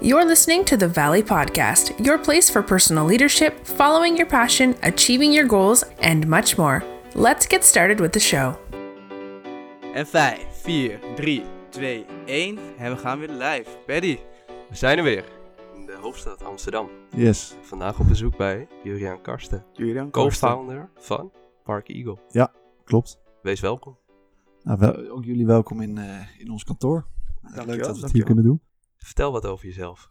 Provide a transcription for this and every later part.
You're listening to the Valley Podcast, your place for personal leadership, following your passion, achieving your goals, and much more. Let's get started with the show. En 5, 4, 3, 2, 1. En we gaan weer live. Paddy. We zijn er weer. In de hoofdstad Amsterdam. Yes. Vandaag op bezoek bij Juriaan Karsten. Julian Co-founder van Park Eagle. Klopt. Wees welkom. Nou, wel, ook jullie welkom in, eh, in ons kantoor. Leuk dat we het hier kunnen doen. Vertel wat over jezelf.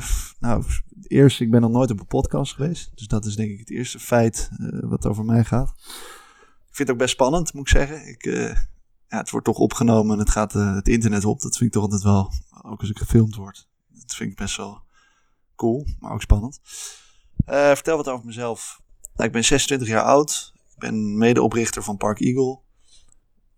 F- nou, eerst, ik ben nog nooit op een podcast geweest. Dus dat is denk ik het eerste feit eh, wat over mij gaat. Ik vind het ook best spannend, moet ik zeggen. Ik, eh, ja, het wordt toch opgenomen en het gaat het internet op. Dat vind ik toch altijd wel, ook als ik gefilmd word. Dat vind ik best wel cool, maar ook spannend. Vertel wat over mezelf. Nou, ik ben 26 jaar oud. Ik ben medeoprichter van Park Eagle.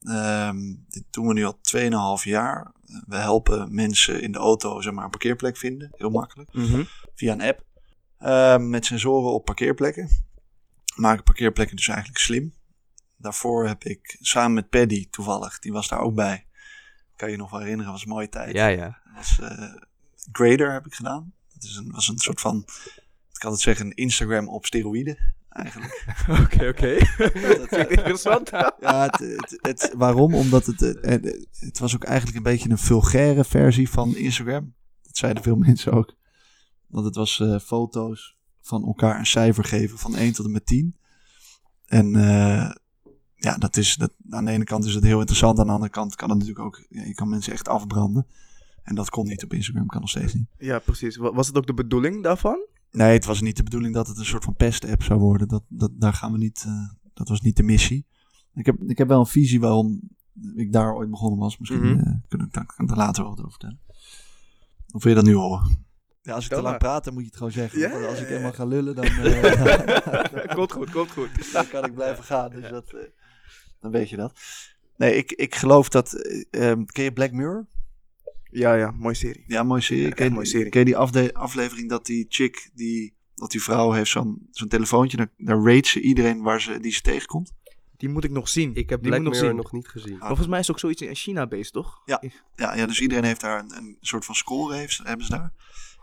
Ehm, dit doen we nu al 2,5 jaar. We helpen mensen in de auto zeg maar, een parkeerplek vinden. Heel makkelijk. Mhm. Via een app. Ehm, met sensoren op parkeerplekken. Maken parkeerplekken dus eigenlijk slim. Daarvoor heb ik samen met Paddy toevallig, die was daar ook bij. Kan je je nog wel herinneren, was een mooie tijd. Ja, ja. Was, eh, Grader heb ik gedaan. Dat is een, was een soort van, ik kan het zeggen, een Instagram op steroïden eigenlijk. Oké, oké. Dat, Interessant. ja, het, het, het- waarom? Omdat het, eh, eh, het was ook eigenlijk een beetje een vulgaire versie van Instagram. Dat zeiden veel mensen ook. Want het was eh, foto's van elkaar een cijfer geven van 1 tot en met 10. En eh, ja, dat is, dat, aan de ene kant is het heel interessant. Aan de andere kant kan het natuurlijk ook, ja, je kan mensen echt afbranden. En dat kon niet op Instagram, kan nog steeds niet. Ja, precies. Wa- Was het ook de bedoeling daarvan? Nee, het was niet de bedoeling dat het een soort van pest-app zou worden. Dat, dat, daar gaan we niet, eh, dat was niet de missie. Ik heb, ik heb wel een visie waarom ik daar ooit begonnen was. Misschien Mhm. eh, kunnen we daar kan ik er later wel wat over vertellen. Of wil je dat nu horen? Ja, als ik te lang maar. praat, dan moet je het gewoon zeggen. Als ik helemaal ga lullen, dan, eh, komt goed, komt goed. dan kan ik blijven gaan. Dus dat, eh, dan weet je dat. Nee, ik, ik geloof dat... eh, ehm, ken je Black Mirror? Ja, ja, mooie serie. Ja, mooie serie. echt ken, mooie serie. ken je die afde- aflevering dat die chick, die, dat die vrouw heeft zo'n zo'n telefoontje. Daar, daar rate ze iedereen waar ze, die ze tegenkomt. Die moet ik nog zien. Ik heb die Black nog zien. nog niet gezien. Ah. Volgens mij is het ook zoiets in China-based, toch? Ja. Ja, ja, dus iedereen heeft daar een, een soort van score, heeft, hebben ze daar.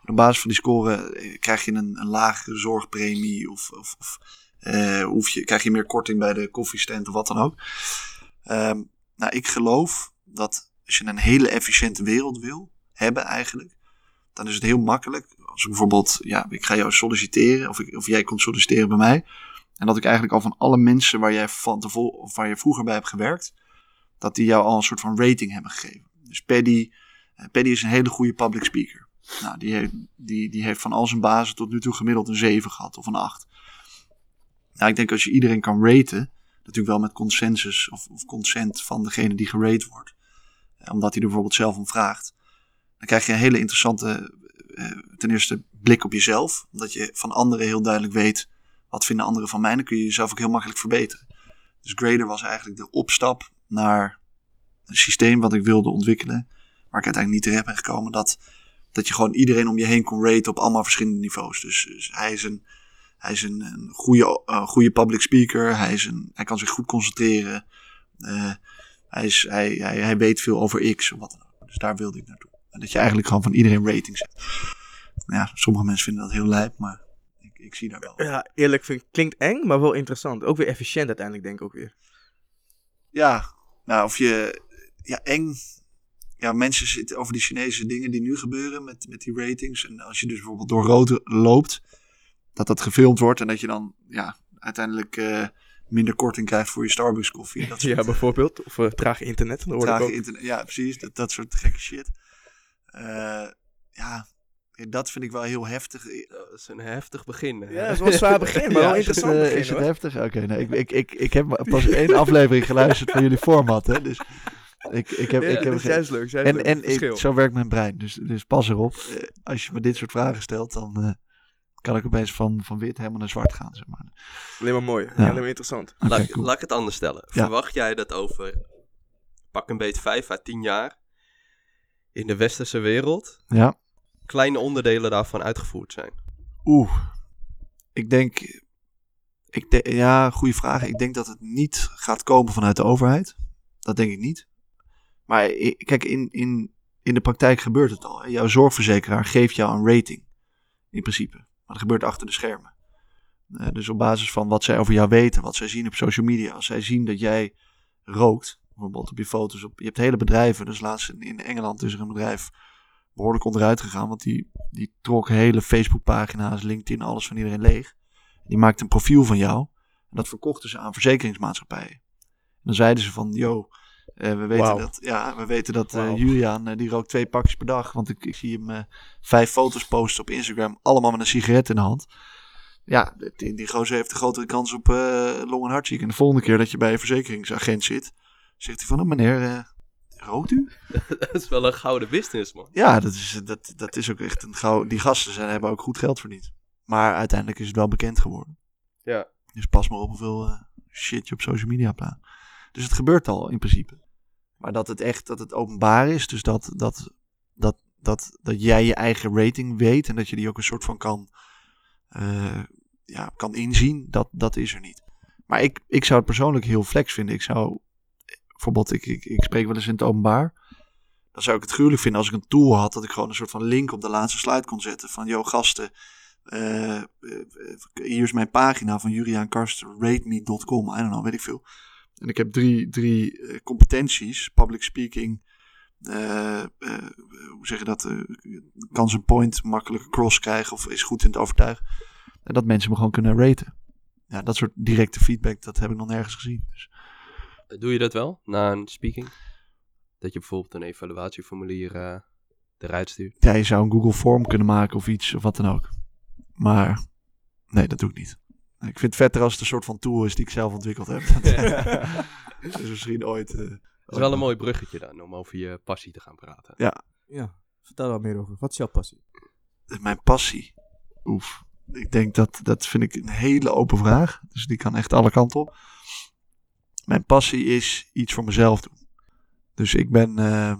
En op basis van die score eh, krijg je een, een lagere zorgpremie of, of, of eh, hoef je, krijg je meer korting bij de koffiestand of wat dan ook. Ehm, nou, ik geloof dat als je een hele efficiënte wereld wil hebben eigenlijk, dan is het heel makkelijk. Als ik bijvoorbeeld, ja, ik ga jou solliciteren of, ik, of jij komt solliciteren bij mij. En dat ik eigenlijk al van alle mensen waar jij van tevoren, of waar je vroeger bij hebt gewerkt, dat die jou al een soort van rating hebben gegeven. Dus Paddy, eh, Paddy is een hele goede public speaker. Nou, die, heeft, die, die heeft van al zijn bazen tot nu toe gemiddeld een 7 gehad of een 8. Nou, ik denk als je iedereen kan raten, natuurlijk wel met consensus of, of consent van degene die gerate wordt, omdat hij er bijvoorbeeld zelf om vraagt, dan krijg je een hele interessante, eh, ten eerste blik op jezelf, omdat je van anderen heel duidelijk weet, wat vinden anderen van mij, dan kun je jezelf ook heel makkelijk verbeteren. Dus Grader was eigenlijk de opstap naar een systeem wat ik wilde ontwikkelen, waar ik uiteindelijk niet terecht ben gekomen, dat, dat je gewoon iedereen om je heen kon raten op allemaal verschillende niveaus. Dus, dus hij is een, hij is een, een goede, eh, goede public speaker, hij, is een, hij kan zich goed concentreren, eh, hij, is, hij, hij, hij weet veel over X of wat dan ook. Dus daar wilde ik naartoe. En dat je eigenlijk gewoon van iedereen ratings hebt. Nou Ja, sommige mensen vinden dat heel lijp, maar ik, ik zie daar wel. Ja, eerlijk vind ik, klinkt eng, maar wel interessant. Ook weer efficiënt uiteindelijk, denk ik ook weer. Ja, nou, of je. Ja, eng. Ja, mensen zitten over die Chinese dingen die nu gebeuren met, met die ratings. En als je dus bijvoorbeeld door rood loopt, dat dat gefilmd wordt en dat je dan ja, uiteindelijk eh, minder korting krijgt voor je Starbucks koffie. Dat soort Ja, bijvoorbeeld. Of uh, traag internet. Dan trage ook. internet. Ja, precies. Dat, dat soort gekke shit. Eh, ja, dat vind ik wel heel heftig. Dat is een heftig begin. hè? Ja, dat is wel een zwaar begin, maar wel is het, interessant eh, begin, is het heftig? Oké, nee, ik, ik, ik, ik heb maar pas één aflevering geluisterd van jullie format. Hè, dus ik, ik heb, Ja, ik heb dat is geen- juist leuk. juist en leuk. en ik, zo werkt mijn brein. Dus, dus pas erop. Als je me dit soort vragen stelt, dan eh, kan ik opeens van, van wit helemaal naar zwart gaan. Zeg maar. Alleen maar mooi. Ja. Alleen maar interessant. Laat, cool. laat ik het anders stellen. Ja. Verwacht jij dat over pak een beetje 5 à 10 jaar in de westerse wereld Ja. kleine onderdelen daarvan uitgevoerd zijn? Oeh. Ik denk. Ik de, ja, goede vraag. Ik denk dat het niet gaat komen vanuit de overheid. Dat denk ik niet. Maar kijk, in, in, in de praktijk gebeurt het al. hè. Jouw zorgverzekeraar geeft jou een rating, in principe. Maar dat gebeurt achter de schermen. Eh, dus op basis van wat zij over jou weten, wat zij zien op social media. Als zij zien dat jij rookt, bijvoorbeeld op je foto's. Op, je hebt hele bedrijven, dus laatst in, in Engeland is er een bedrijf behoorlijk onderuit gegaan. Want die, die trok hele Facebookpagina's, LinkedIn, alles van iedereen leeg. Die maakte een profiel van jou. En dat verkochten ze aan verzekeringsmaatschappijen. En dan zeiden ze van, yo, we weten dat, ja, we weten dat eh. Julian, eh, die rookt twee pakjes per dag. Want ik, ik zie hem eh, vijf foto's posten op Instagram, allemaal met een sigaret in de hand. Ja, die, die gozer heeft een grotere kans op eh, long- en hartziek. En de volgende keer dat je bij een verzekeringsagent zit, zegt hij van, oh, meneer, eh, rookt u? dat is wel een gouden business, man. Ja, dat is, dat, dat is ook echt een gauw. Die gasten zijn, hebben ook goed geld verdiend. Maar uiteindelijk is het wel bekend geworden. Ja. Dus pas maar op hoeveel eh, shit je op social media plaatst. Dus het gebeurt al in principe. Maar dat het echt dat het openbaar is, dus dat, dat, dat, dat, dat jij je eigen rating weet en dat je die ook een soort van kan, eh, ja, kan inzien, dat, dat is er niet. Maar ik, ik zou het persoonlijk heel flex vinden. Ik zou, bijvoorbeeld, ik, ik, ik spreek wel eens in het openbaar. Dan zou ik het gruwelijk vinden als ik een tool had dat ik gewoon een soort van link op de laatste slide kon zetten. Van, yo gasten, eh, eh, hier is mijn pagina van Julian Karsten, rateme.com, I don't know, weet ik veel. En ik heb drie, drie eh, competenties, public speaking, eh, hoe zeg je dat, eh, kan zijn point makkelijk cross krijgen of is goed in het overtuigen. En dat mensen me gewoon kunnen raten. Ja, dat soort directe feedback, dat heb ik nog nergens gezien. Dus Doe je dat wel, na een speaking? Dat je bijvoorbeeld een evaluatieformulier eruit stuurt? ja, je zou een Google Form kunnen maken of iets, of wat dan ook. Maar nee, dat doe ik niet. Ik vind het vetter als het een soort van tool is die ik zelf ontwikkeld heb. Dat is misschien ooit... eh, Dat is wel een mooi bruggetje dan, om over je passie te gaan praten. Ja, vertel daar meer over. Wat is jouw passie? Mijn passie. Oef. Ik denk dat, dat vind ik een hele open vraag. Dus die kan echt alle kanten op. Mijn passie is iets voor mezelf doen. Dus ik ben... eh,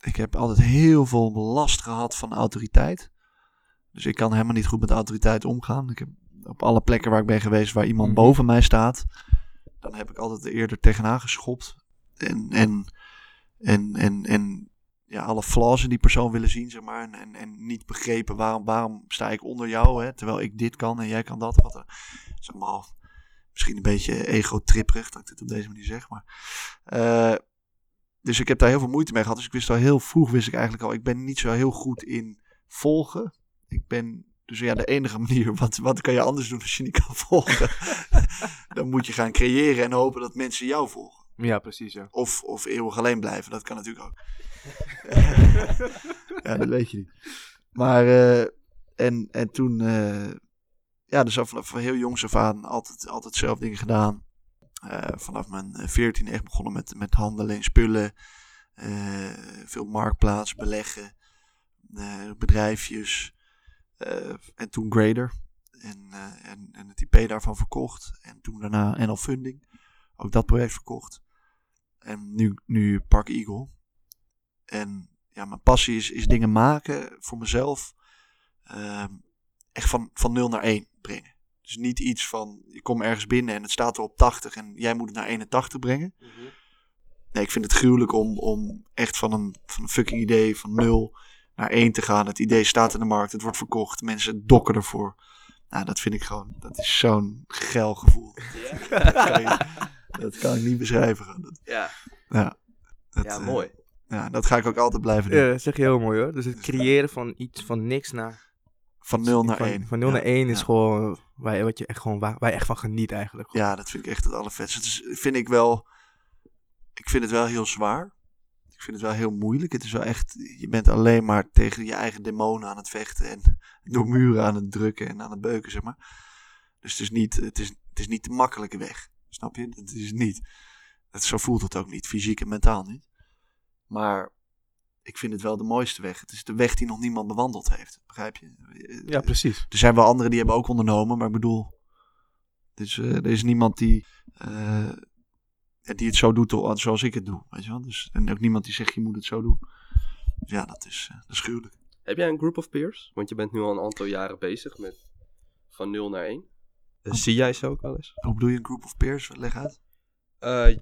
ik heb altijd heel veel last gehad van autoriteit. Dus ik kan helemaal niet goed met autoriteit omgaan. Ik heb op alle plekken waar ik ben geweest waar iemand Mhm. boven mij staat, dan heb ik altijd er eerder tegenaan geschopt. En, en, en, en, en ja, alle flaws in die persoon willen zien, zeg maar. En, en, en niet begrepen waarom, waarom sta ik onder jou, hè, terwijl ik dit kan en jij kan dat. Wat, zeg maar, misschien een beetje ego-tripperig dat ik dit op deze manier zeg. Maar, eh, dus ik heb daar heel veel moeite mee gehad. Dus ik wist al heel vroeg, wist ik eigenlijk al, ik ben niet zo heel goed in volgen. Ik ben, dus ja, de enige manier, wat, wat kan je anders doen als je niet kan volgen? Dan moet je gaan creëren en hopen dat mensen jou volgen. Ja, precies, ja. Of, of eeuwig alleen blijven, dat kan natuurlijk ook. ja, dat weet je niet. Maar, eh, en, en toen, eh, ja, dus vanaf van heel jongs af aan altijd, altijd zelf dingen gedaan. Eh, vanaf mijn veertien echt begonnen met, met handelen in spullen. Eh, veel marktplaats, beleggen, eh, bedrijfjes. Eh, en toen Grader. En, eh, en, en het IP daarvan verkocht. En toen daarna NL Funding. Ook dat project verkocht. En nu, nu Park Eagle. En ja, mijn passie is, is dingen maken voor mezelf. ehm, echt van, van 0 naar 1 brengen. Dus niet iets van, je komt ergens binnen en het staat er op 80 en jij moet het naar 81 brengen. Nee, ik vind het gruwelijk om, om echt van een, van een fucking idee van 0 naar 1 te gaan. Het idee staat in de markt, het wordt verkocht, mensen dokken ervoor. Nou, dat vind ik gewoon, dat is zo'n geil gevoel. dat, kan je- dat kan ik niet beschrijven. Dat, Ja, ja, dat, ja eh, mooi. ja, dat ga ik ook altijd blijven doen. Ja, dat zeg je heel mooi hoor. Dus het creëren van iets van niks naar... Van 0 naar van, 1. Van 0 naar 1 is ja. gewoon waar, je- wat je echt gewoon, waar, echt van geniet eigenlijk. Ja, dat vind ik echt het allervetste. Dus vind ik wel. Ik vind het wel heel zwaar. Ik vind het wel heel moeilijk. Het is wel echt. Je bent alleen maar tegen je eigen demonen aan het vechten. En door muren aan het drukken en aan het beuken, zeg maar. Dus het is niet, het is, het is niet de makkelijke weg. Snap je? Het is niet. Het, zo voelt het ook niet. Fysiek en mentaal niet. Maar ik vind het wel de mooiste weg. Het is de weg die nog niemand bewandeld heeft. Begrijp je? Ja, precies. Er zijn wel anderen die hebben ook ondernomen, maar ik bedoel, dus, er is niemand die, eh, die het zo doet al- zoals ik het doe. Weet je wel? Dus, en ook niemand die zegt je moet het zo doen. Dus ja, dat is, eh, dat is gruwelijk. Heb jij een group of peers? Want je bent nu al een aantal jaren bezig met van 0 naar 1. zie jij ze ook wel eens? Hoe bedoel je een group of peers? Leg uit. Eh, eh,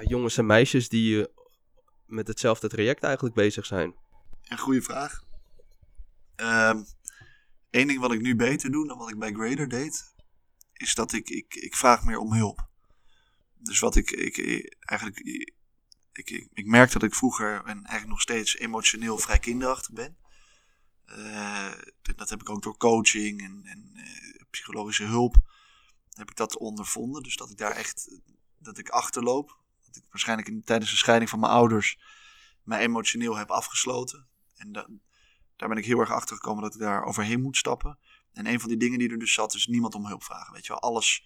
jongens en meisjes die je met hetzelfde traject eigenlijk bezig zijn? Een goede vraag. Ehm Eén ding wat ik nu beter doe dan wat ik bij Grader deed, is dat ik, ik, ik vraag meer om hulp. Dus wat ik, ik, eigenlijk, ik, ik, merk dat ik vroeger en eigenlijk nog steeds emotioneel vrij kinderachtig ben. Eh, dat heb ik ook door coaching en, en eh, psychologische hulp heb ik dat ondervonden. Dus dat ik daar echt, dat ik achterloop. Dat ik waarschijnlijk in, tijdens de scheiding van mijn ouders mij emotioneel heb afgesloten. En da- daar ben ik heel erg achter gekomen dat ik daar overheen moet stappen. En een van die dingen die er dus zat, is niemand om hulp vragen. Weet je wel, alles,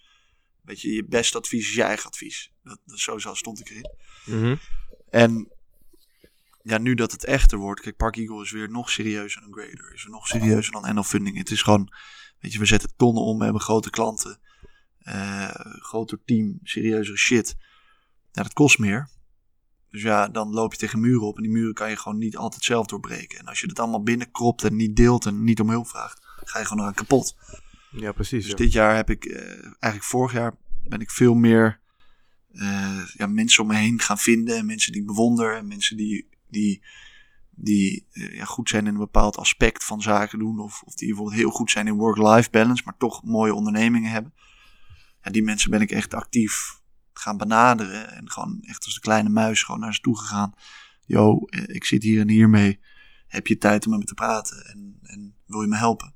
weet je, je beste advies is je eigen advies. Dat, dat, zo zo stond ik erin. Mhm. En ja, nu dat het echter wordt, kijk, Park Eagle is weer nog serieuzer dan Grader. Is weer nog serieuzer dan NL Funding. Het is gewoon, weet je, we zetten tonnen om, we hebben grote klanten, eh, groter team, serieuzere shit. Ja, dat kost meer. Dus ja, dan loop je tegen muren op en die muren kan je gewoon niet altijd zelf doorbreken. En als je het allemaal binnenkropt en niet deelt en niet om hulp vraagt, ga je gewoon eraan kapot. Ja, precies. Dus ja. dit jaar heb ik, eh, eigenlijk vorig jaar ben ik veel meer eh, ja, mensen om me heen gaan vinden. En mensen die ik bewonder. En mensen die, die, die eh, ja, goed zijn in een bepaald aspect van zaken doen. Of, of die bijvoorbeeld heel goed zijn in work-life balance. Maar toch mooie ondernemingen hebben. Ja, die mensen ben ik echt actief gaan benaderen. En gewoon echt als de kleine muis gewoon naar ze toe gegaan. Yo, ik zit hier en hier mee. Heb je tijd om met me te praten? En, en wil je me helpen?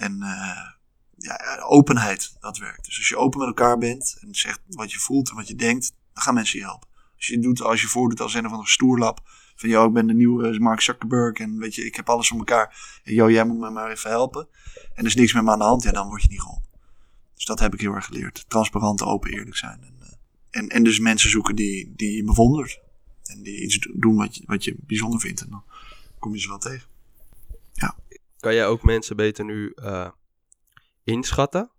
En eh, ja, openheid, dat werkt. Dus als je open met elkaar bent en zegt wat je voelt en wat je denkt, dan gaan mensen je helpen. Als je doet, als je voordoet als een of andere stoerlap, van yo, ik ben de nieuwe Mark Zuckerberg en weet je, ik heb alles voor elkaar. En yo, jij moet me maar even helpen. En er is niks met me aan de hand, ja, dan word je niet geholpen. Dus dat heb ik heel erg geleerd. Transparant, open, eerlijk zijn. En, eh, en, en dus mensen zoeken die, die je bewondert. En die iets do- doen wat je, wat je bijzonder vindt. En dan kom je ze wel tegen. Kan jij ook mensen beter nu eh, inschatten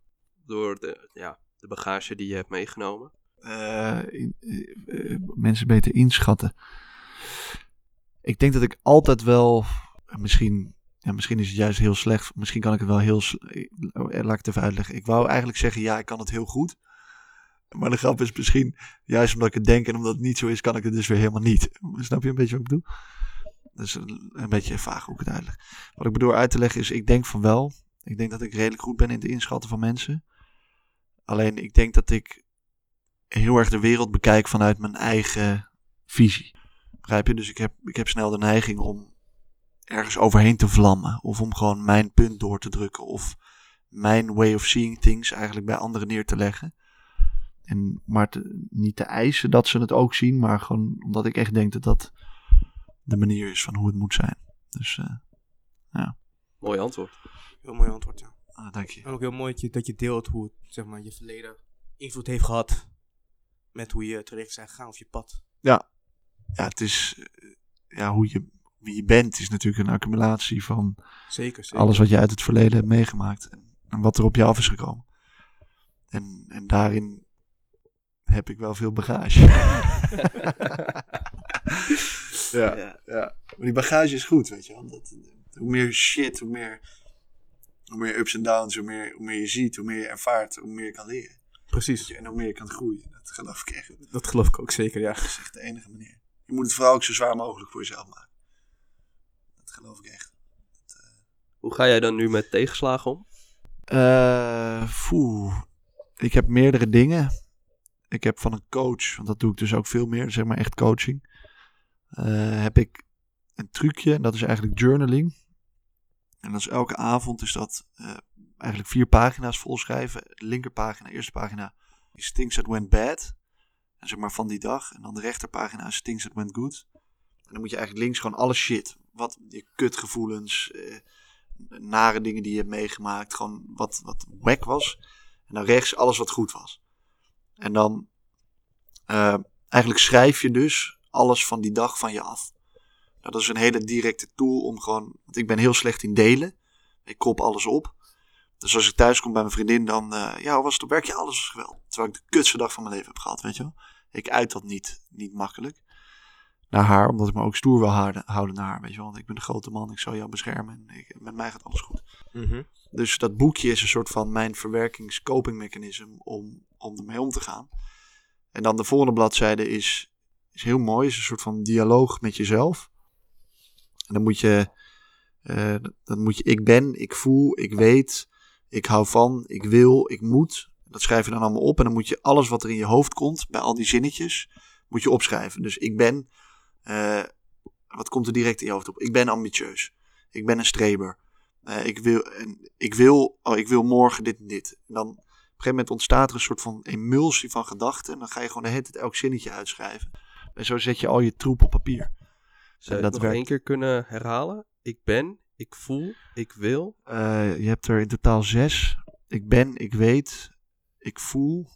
door de, ja, de bagage die je hebt meegenomen? eh, eh, mensen beter inschatten. Ik denk dat ik altijd wel, misschien, ja, misschien is het juist heel slecht, misschien kan ik het wel heel, laat ik het even uitleggen. Ik wou eigenlijk zeggen, ja, ik kan het heel goed. Maar de grap is misschien, juist omdat ik het denk en omdat het niet zo is, kan ik het dus weer helemaal niet. Snap je een beetje wat ik bedoel? Dat is een, beetje vaag hoe ik het uitleg. Wat ik bedoel uit te leggen is, ik denk van wel. Ik denk dat ik redelijk goed ben in het inschatten van mensen. Alleen ik denk dat ik heel erg de wereld bekijk vanuit mijn eigen visie. Begrijp je? Dus ik heb, ik heb snel de neiging om ergens overheen te vlammen. Of om gewoon mijn punt door te drukken. Of mijn way of seeing things eigenlijk bij anderen neer te leggen. En maar niet te eisen dat ze het ook zien. Maar gewoon omdat ik echt denk dat dat de manier is van hoe het moet zijn. Dus eh Mooi antwoord. Heel mooi antwoord, ja. ah, dank je. En ook heel mooi dat je, dat je deelt hoe het, zeg maar, je verleden invloed heeft gehad met hoe je terecht bent gegaan of je pad. Ja, het is... eh, Ja, hoe je, wie je bent is natuurlijk een accumulatie van... Zeker, zeker. alles wat je uit het verleden hebt meegemaakt en, en wat er op je af is gekomen. En, en daarin heb ik wel veel bagage. ja, ja, Maar die bagage is goed, weet je wel. Dat, hoe meer shit, hoe meer, hoe meer ups en downs, hoe meer, hoe meer je ziet, hoe meer je ervaart, hoe meer je kan leren. Precies, En hoe meer je kan groeien. Dat geloof ik echt. dat geloof ik ook zeker, ja. Dat is echt de enige manier. Je moet het vooral ook zo zwaar mogelijk voor jezelf maken. Dat geloof ik echt. Hoe ga jij dan nu met tegenslagen om? Eh, poeh. Ik heb meerdere dingen. Ik heb van een coach, want dat doe ik dus ook veel meer, zeg maar echt coaching. Eh, heb ik een trucje en dat is eigenlijk journaling. En dat is elke avond is dat eh, eigenlijk vier pagina's volschrijven. Linkerpagina, eerste pagina is things that went bad. En zeg maar van die dag. En dan de rechterpagina is things that went good. En dan moet je eigenlijk links gewoon alle shit. Wat je kutgevoelens, eh, nare dingen die je hebt meegemaakt. Gewoon wat, wat wack was. En dan rechts alles wat goed was. En dan eigenlijk schrijf je dus alles van die dag van je af. Nou, dat is een hele directe tool om gewoon... Want ik ben heel slecht in delen. Ik krop alles op. Dus als ik thuis kom bij mijn vriendin, dan... eh, ja, hoe was het op werk? Ja, alles was geweldig. Terwijl ik de kutste dag van mijn leven heb gehad, weet je wel. Ik uit dat niet, niet makkelijk. Naar haar, omdat ik me ook stoer wil houden, houden naar haar, weet je wel. Want ik ben de grote man, ik zal jou beschermen. En ik, met mij gaat alles goed. Mhm. Dus dat boekje is een soort van mijn verwerkings-copingmechanisme om, om ermee om te gaan. En dan de volgende bladzijde is, is heel mooi. is een soort van dialoog met jezelf. En dan moet je, eh, dan moet je ik ben, ik voel, ik weet, ik hou van, ik wil, ik moet. Dat schrijf je dan allemaal op. En dan moet je alles wat er in je hoofd komt, bij al die zinnetjes, moet je opschrijven. Dus ik ben, eh, wat komt er direct in je hoofd op? Ik ben ambitieus. Ik ben een streber. Eh, ik, wil, ik, wil, oh, ik wil morgen dit en dit. En dan op een gegeven moment ontstaat er een soort van emulsie van gedachten. En dan ga je gewoon de hele tijd elk zinnetje uitschrijven. En zo zet je al je troep op papier. Zou je dat het nog werkt. één keer kunnen herhalen? Ik ben, ik voel, ik wil. Eh, je hebt er in totaal zes. Ik ben, ik weet, ik voel,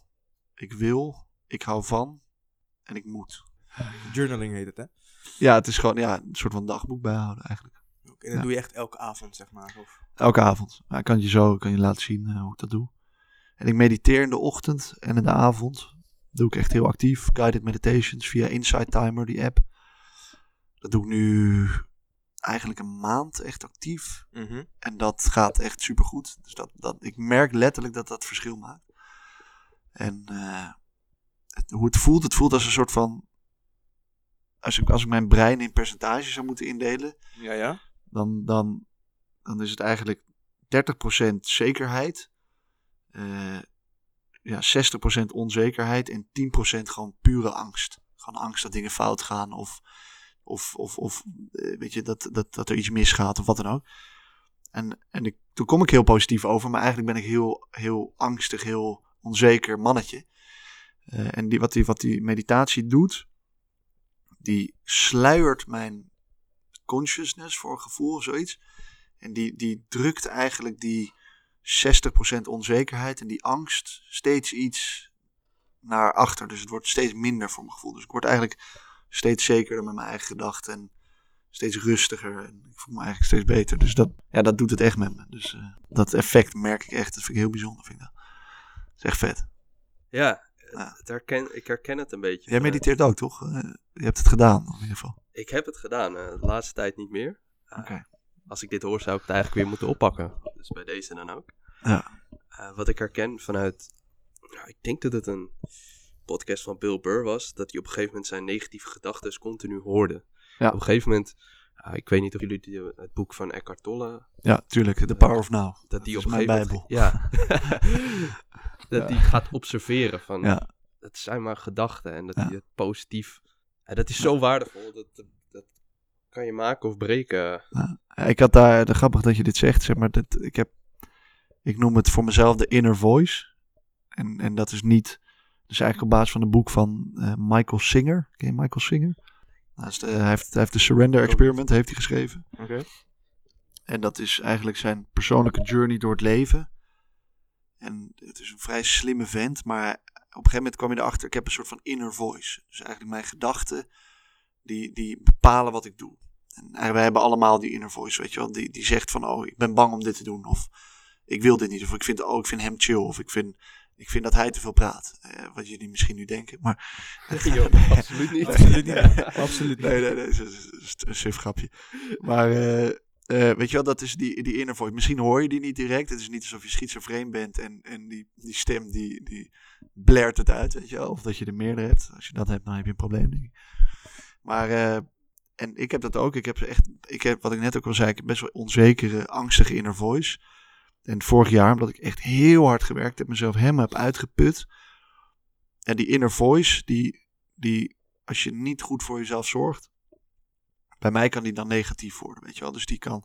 ik wil, ik hou van en ik moet. Journaling heet het, hè? Ja, het is gewoon ja, een soort van dagboek bijhouden eigenlijk. Oké, en dat Ja. doe je echt elke avond, zeg maar. Of... Elke avond. Maar ik kan je zo kan je laten zien eh, hoe ik dat doe. En ik mediteer in de ochtend en in de avond. Doe ik echt heel actief. Guided meditations via Insight Timer, die app. Dat doe ik nu eigenlijk een maand echt actief. Mhm. En dat gaat echt supergoed. Dus dat, dat, ik merk letterlijk dat dat verschil maakt. En eh, het- hoe het voelt, het voelt als een soort van... Als ik, als ik mijn brein in percentages zou moeten indelen, Ja, ja. dan, dan, dan is het eigenlijk 30% zekerheid, eh ja, 60% onzekerheid en 10% gewoon pure angst. Gewoon angst dat dingen fout gaan of, of, of, of eh, weet je, dat, dat, dat er iets misgaat of wat dan ook. En, en ik, toen kom ik heel positief over, maar eigenlijk ben ik heel, heel angstig, heel onzeker mannetje. Eh, en die, wat, die, wat die meditatie doet, die sluiert mijn consciousness voor gevoel of zoiets. En die, die drukt eigenlijk die 60% onzekerheid en die angst steeds iets naar achter. Dus het wordt steeds minder voor mijn gevoel. Dus ik word eigenlijk steeds zekerder met mijn eigen gedachten en steeds rustiger. En ik voel me eigenlijk steeds beter. Dus dat, ja, dat doet het echt met me. Dus eh, dat effect merk ik echt. Dat vind ik heel bijzonder. Vind ik dat. dat is echt vet. Ja, Ja. het herken, ik herken het een beetje. Jij mediteert ook, toch? Eh, je hebt het gedaan, in ieder geval. Ik heb het gedaan, eh, de laatste tijd niet meer. Oké. Als ik dit hoor, zou ik het eigenlijk weer moeten oppakken. Dus bij deze dan ook. Ja. Eh, wat ik herken vanuit, nou, ik denk dat het een podcast van Bill Burr was, dat hij op een gegeven moment zijn negatieve gedachten continu hoorde. Ja. Op een gegeven moment, ik weet niet of jullie die, het boek van Eckhart Tolle, Ja, tuurlijk. The Power of Now. dat die is op een gegeven moment, ja, dat die gaat observeren van, Ja. het zijn maar gedachten en dat Ja. hij het positief, en dat is zo waardevol, dat, dat, dat kan je maken of breken. Ik had daar, de grappig dat je dit zegt, zeg maar, dat, ik heb, ik noem het voor mezelf de inner voice. En, en dat is niet, dus eigenlijk op basis van een boek van eh, Michael Singer. Ken je Michael Singer? Nou, de- hij, heeft, hij heeft de Surrender Experiment, heeft hij geschreven. Oké. En dat is eigenlijk zijn persoonlijke journey door het leven. En het is een vrij slimme vent, maar op een gegeven moment kwam je erachter, ik heb een soort van inner voice. Dus eigenlijk mijn gedachten, die, die bepalen wat ik doe. En wij hebben allemaal die inner voice, weet je wel. Die, die zegt van, oh, ik ben bang om dit te doen. Of ik wil dit niet. Of ik vind, oh, ik vind hem chill. Of ik vind, ik vind dat hij te veel praat. Eh, wat jullie misschien nu denken. Maar Jo, absoluut niet. Absoluut niet. Absoluut niet. Nee, nee, nee, dat is- een suf grapje. Maar eh, eh, weet je wel, dat is die, die inner voice. Misschien hoor je die niet direct. Het is niet alsof je schizofreen bent en, en die, die stem die, die blert het uit, weet je wel. Of dat je er meerdere hebt. Als je dat hebt, dan heb je een probleem, denk ik. Maar, eh, en ik heb dat ook. Ik heb echt, ik heb, wat ik net ook al zei, ik heb best wel onzekere, angstige inner voice. En vorig jaar, omdat ik echt heel hard gewerkt heb, mezelf helemaal heb uitgeput. En die inner voice, die, die als je niet goed voor jezelf zorgt, bij mij kan die dan negatief worden, weet je wel. Dus die kan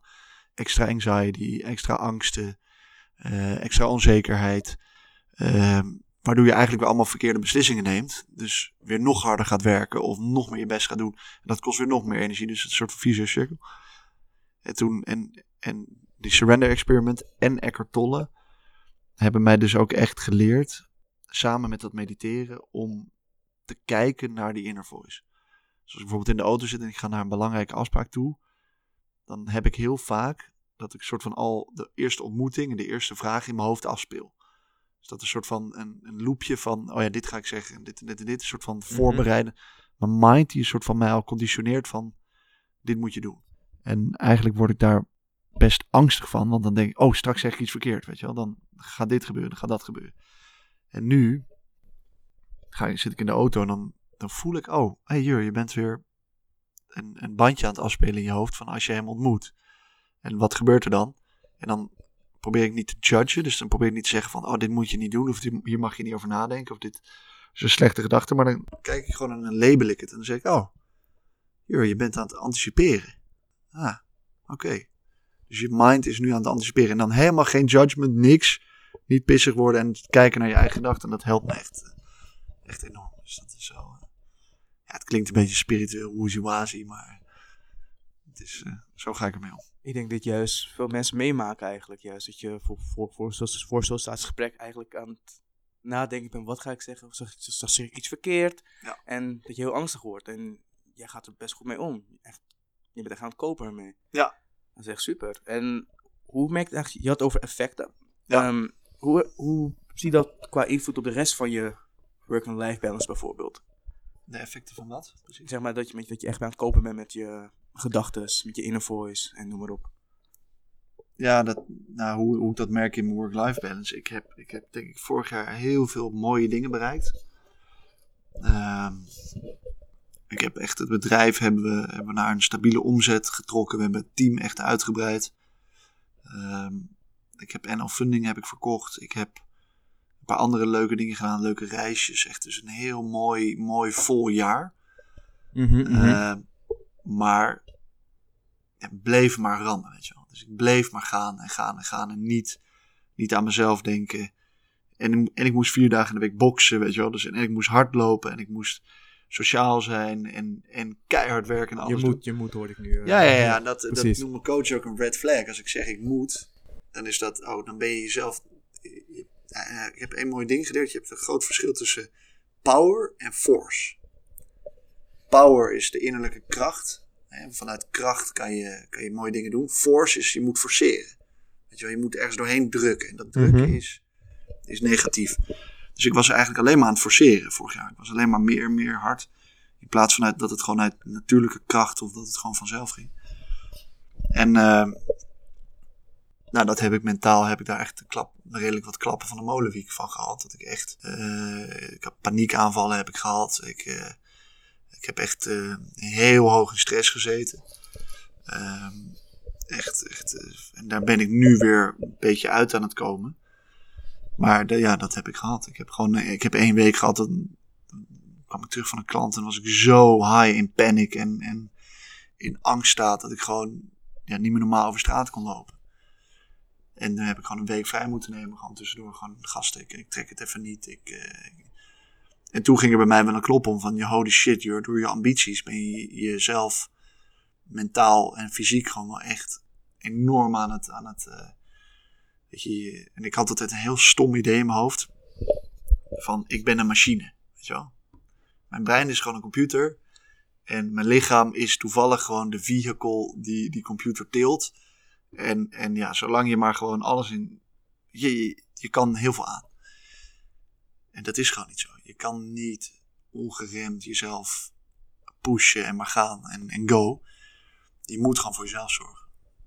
extra anxiety, extra angsten, eh, extra onzekerheid, ehm, waardoor je eigenlijk weer allemaal verkeerde beslissingen neemt. Dus weer nog harder gaat werken of nog meer je best gaat doen. En dat kost weer nog meer energie, dus het een soort vicieuze cirkel. En toen, en, en die Surrender Experiment en Eckhart Tolle hebben mij dus ook echt geleerd, samen met dat mediteren, om te kijken naar die inner voice. Dus als ik bijvoorbeeld in de auto zit en ik ga naar een belangrijke afspraak toe, dan heb ik heel vaak dat ik soort van al de eerste ontmoeting en de eerste vraag in mijn hoofd afspeel. Dus dat is een soort van een, een loopje van, oh ja, dit ga ik zeggen en dit en dit en dit, een soort van voorbereiden. Mijn mind die een soort van mij al conditioneert van, dit moet je doen. En eigenlijk word ik daar best angstig van, want dan denk ik, oh, straks zeg ik iets verkeerd, weet je wel. Dan gaat dit gebeuren, dan gaat dat gebeuren. En nu ga, zit ik in de auto en dan dan voel ik, oh, hey, Jur, je bent weer een, een bandje aan het afspelen in je hoofd van als je hem ontmoet. En wat gebeurt er dan? En dan probeer ik niet te judgen, dus dan probeer ik niet te zeggen van, oh, dit moet je niet doen, of dit- hier mag je niet over nadenken, of dit is een slechte gedachte. Maar dan kijk ik gewoon en dan label ik het. En dan zeg ik, oh, Jur, je bent aan het anticiperen. Ah, oké. Dus je mind is nu aan het anticiperen. En dan helemaal geen judgment, niks. Niet pissig worden en kijken naar je eigen gedachten. En dat helpt me echt, eh, echt enorm. Dus dat is zo. eh, ja, het klinkt een beetje spiritueel, woezie maar het is, eh, zo ga ik ermee om. Ik denk dat juist veel mensen meemaken eigenlijk. Juist dat je voor, voor, voor, voor zo'n staatsgesprek eigenlijk aan het nadenken bent. Wat ga ik zeggen? Of zeg, zeg, zeg ik iets verkeerd? Ja. En dat je heel angstig wordt. En jij gaat er best goed mee om. Echt, je bent echt aan het kopen ermee. Ja. Dat is echt super. En hoe merk je eigenlijk, je had het over effecten. Ja. Ehm, hoe, hoe zie je dat qua invloed op de rest van je work-and-life balance bijvoorbeeld? De effecten van wat? Precies. Zeg maar dat je, dat je echt aan het kopen bent met je gedachten, met je inner voice en noem maar op. Ja, dat, nou, hoe, hoe ik dat merk in mijn work-life balance. Ik heb, ik heb denk ik vorig jaar heel veel mooie dingen bereikt. Ehm, ik heb echt het bedrijf hebben we, hebben we naar een stabiele omzet getrokken. We hebben het team echt uitgebreid. Ehm, ik heb NL Funding heb ik verkocht. Ik heb een paar andere leuke dingen gedaan. Leuke reisjes. Echt dus een heel mooi, mooi vol jaar. Eh, maar ja, bleef maar rammen, weet je wel. Dus ik bleef maar gaan en gaan en gaan en niet, niet aan mezelf denken. En, en ik moest vier dagen in de week boksen, weet je wel. Dus, en ik moest hardlopen en ik moest sociaal zijn en, en keihard werken en je alles moet, je moet hoor ik nu. eh, ja, ja, ja. Dat, dat precies. noemt mijn coach ook een red flag. Als ik zeg ik moet, dan is dat, oh, dan ben je jezelf. je- eh, Ik heb één mooi ding geleerd. Je hebt een groot verschil tussen power en force. Power is de innerlijke kracht. Hè, Vanuit kracht kan je, kan je mooie dingen doen. Force is je moet forceren. Weet je, wel, je moet ergens doorheen drukken. En dat drukken Mhm. is, is negatief. Dus ik was eigenlijk alleen maar aan het forceren vorig jaar. Ik was alleen maar meer, meer hard. In plaats van uit, dat het gewoon uit natuurlijke kracht of dat het gewoon vanzelf ging. En eh, nou, dat heb ik mentaal, heb ik daar echt klap, redelijk wat klappen van de molenwiek van gehad. Dat ik echt, eh, ik heb paniekaanvallen heb ik gehad. Ik, eh, ik heb echt heel hoog in stress gezeten. Ehm, echt, echt. en daar ben ik nu weer een beetje uit aan het komen. Maar ja, dat heb ik gehad. Ik heb gewoon, eh, ik heb één week gehad. Dan kwam ik terug van een klant en was ik zo high in panic en, en in angststaat dat ik gewoon ja, niet meer normaal over straat kon lopen. En dan heb ik gewoon een week vrij moeten nemen. Gewoon tussendoor gewoon gasten. Ik, ik trek het even niet. Ik, eh, En toen ging er bij mij wel een klop om van holy shit, joh, door je ambities ben je jezelf mentaal en fysiek gewoon wel echt enorm aan het. Aan het eh, weet je, en ik had altijd een heel stom idee in mijn hoofd. Van ik ben een machine. Weet je wel? Mijn brein is gewoon een computer. En mijn lichaam is toevallig gewoon de vehicle die die computer tilt. En, en ja, zolang je maar gewoon alles in. Je, je, je kan heel veel aan. En dat is gewoon niet zo. Je kan niet ongeremd jezelf pushen en maar gaan en, en go. Je moet gewoon voor jezelf zorgen.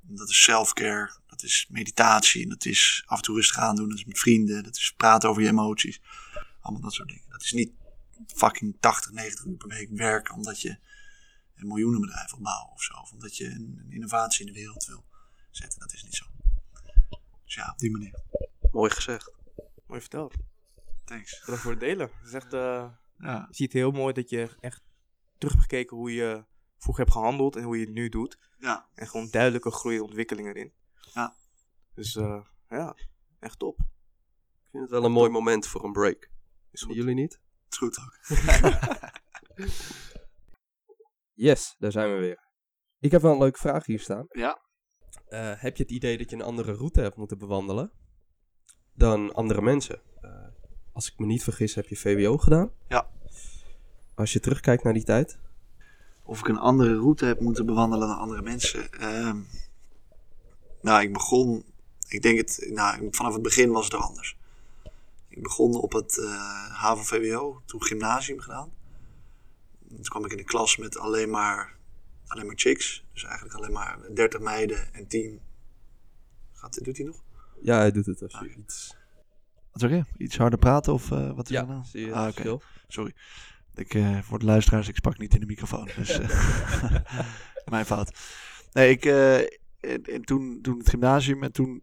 Dat is self-care, dat is meditatie, en dat is af en toe rustig aandoen, dat is met vrienden, dat is praten over je emoties. Allemaal dat soort dingen. Dat is niet fucking 80, 90 uur per week werken omdat je een miljoenenbedrijf wil bouwen of zo. Of omdat je een, een innovatie in de wereld wil zetten. Dat is niet zo. Dus ja, op die manier. Mooi gezegd. Mooi verteld. Thanks. Bedankt voor het delen. Het is echt, eh, Ja, je ziet heel mooi dat je echt terug hebt gekeken hoe je vroeger hebt gehandeld en hoe je het nu doet. ja. En gewoon duidelijke groei en ontwikkeling erin. Ja. Dus eh, ja, echt top. Ik vind het wel een mooi moment voor een break. Is goed. Jullie niet? is goed ook. Yes, daar zijn we weer. Ik heb wel een leuke vraag hier staan. Ja. Eh, heb je het idee dat je een andere route hebt moeten bewandelen dan andere mensen? Eh, als ik me niet vergis, heb je VWO gedaan? Ja. Als je terugkijkt naar die tijd? Of ik een andere route heb moeten bewandelen dan andere mensen. Ehm, nou, ik begon. Ik denk het. Nou, vanaf het begin was het er anders. Ik begon op het eh HAVO-VWO, toen gymnasium gedaan. Toen kwam ik in de klas met alleen maar, alleen maar chicks. Dus eigenlijk alleen maar 30 meiden en 10. Gaat, doet hij nog? Ja, hij doet het als je Oké. iets... Wat zeg je? Iets harder praten of eh, wat is er Ja, nou? zie je het Ah? Sorry. Ik, eh, voor de luisteraars, ik sprak niet in de microfoon. Dus eh, mijn fout. Nee, ik, eh, en, en toen, toen het gymnasium en toen,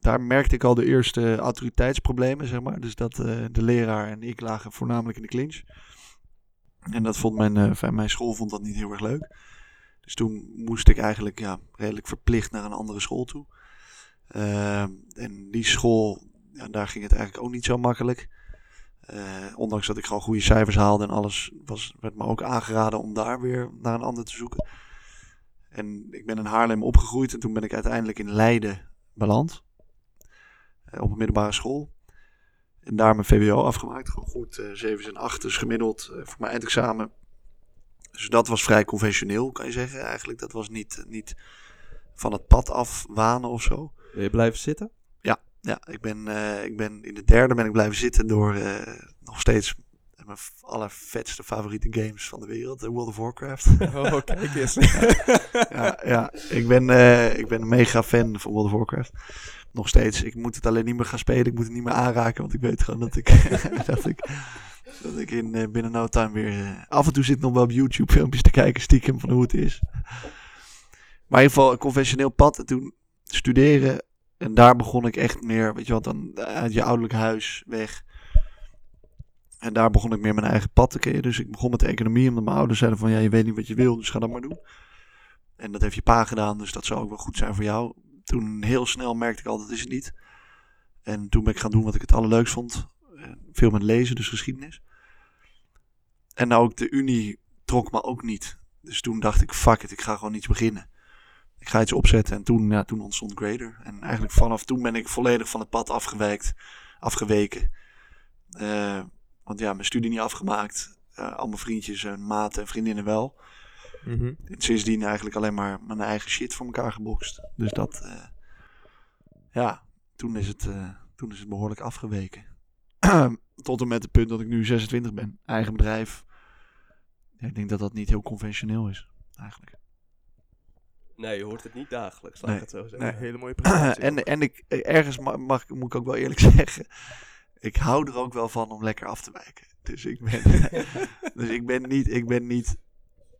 daar merkte ik al de eerste autoriteitsproblemen, zeg maar. Dus dat de leraar en ik lagen voornamelijk in de clinch. En dat vond mijn, mijn school vond dat niet heel erg leuk. Dus toen moest ik eigenlijk ja, redelijk verplicht naar een andere school toe. Ehm, en die school, ja, daar ging het eigenlijk ook niet zo makkelijk. Eh, ondanks dat ik gewoon goede cijfers haalde en alles, was, werd me ook aangeraden om daar weer naar een ander te zoeken. En ik ben in Haarlem opgegroeid en toen ben ik uiteindelijk in Leiden beland. eh, op een middelbare school. En daar mijn VWO afgemaakt. Gewoon goed, eh 7 en 8 dus gemiddeld voor mijn eindexamen. Dus dat was vrij conventioneel, kan je zeggen. Eigenlijk, dat was niet, niet van het pad af wanen of zo. Wil je blijven zitten? Ja, ik ben, eh, ik ben in de derde ben ik blijven zitten door eh, nog steeds mijn allervetste favoriete games van de wereld, eh, World of Warcraft. Oh, kijk eens. ja, ja ik, ben, ik ben een mega fan van World of Warcraft. Nog steeds. Ik moet het alleen niet meer gaan spelen. Ik moet het niet meer aanraken, want ik weet gewoon dat ik, dat ik, dat ik in binnen no time weer... af en toe zit nog wel op YouTube filmpjes te kijken stiekem van hoe het is. Maar in ieder geval een conventioneel pad. En toen studeren. En daar begon ik echt meer, weet je wat, dan uit je ouderlijk huis weg. En daar begon ik meer mijn eigen pad te keren. Dus ik begon met economie, omdat mijn ouders zeiden van, ja, je weet niet wat je wil, dus ga dat maar doen. En dat heeft je pa gedaan, dus dat zou ook wel goed zijn voor jou. Toen heel snel merkte ik al, dat is het niet. En toen ben ik gaan doen wat ik het allerleukst vond. Eh, Veel met lezen, dus geschiedenis. En nou ook de Unie trok me ook niet. Dus toen dacht ik, fuck it, ik ga gewoon iets beginnen. Ik ga iets opzetten en toen, ja, toen ontstond Grader. En eigenlijk vanaf toen ben ik volledig van het pad afgewijkt, afgeweken. Eh, want ja, mijn studie niet afgemaakt. Eh, al mijn vriendjes en maten en vriendinnen wel. En sindsdien eigenlijk alleen maar mijn eigen shit voor elkaar gebokst. Dus dat, eh, ja, toen is, het, toen is het behoorlijk afgeweken. Tot en met het punt dat ik nu 26 ben. Eigen bedrijf. Ja, ik denk dat dat niet heel conventioneel is, eigenlijk. Nee, je hoort het niet dagelijks, laat Nee. ik het zo zeggen. Nee. Een hele mooie presentatie. en, en ik, ergens ma- mag, moet ik ook wel eerlijk zeggen. Ik hou er ook wel van om lekker af te wijken. Dus ik ben, dus ik ben niet, ik ben niet,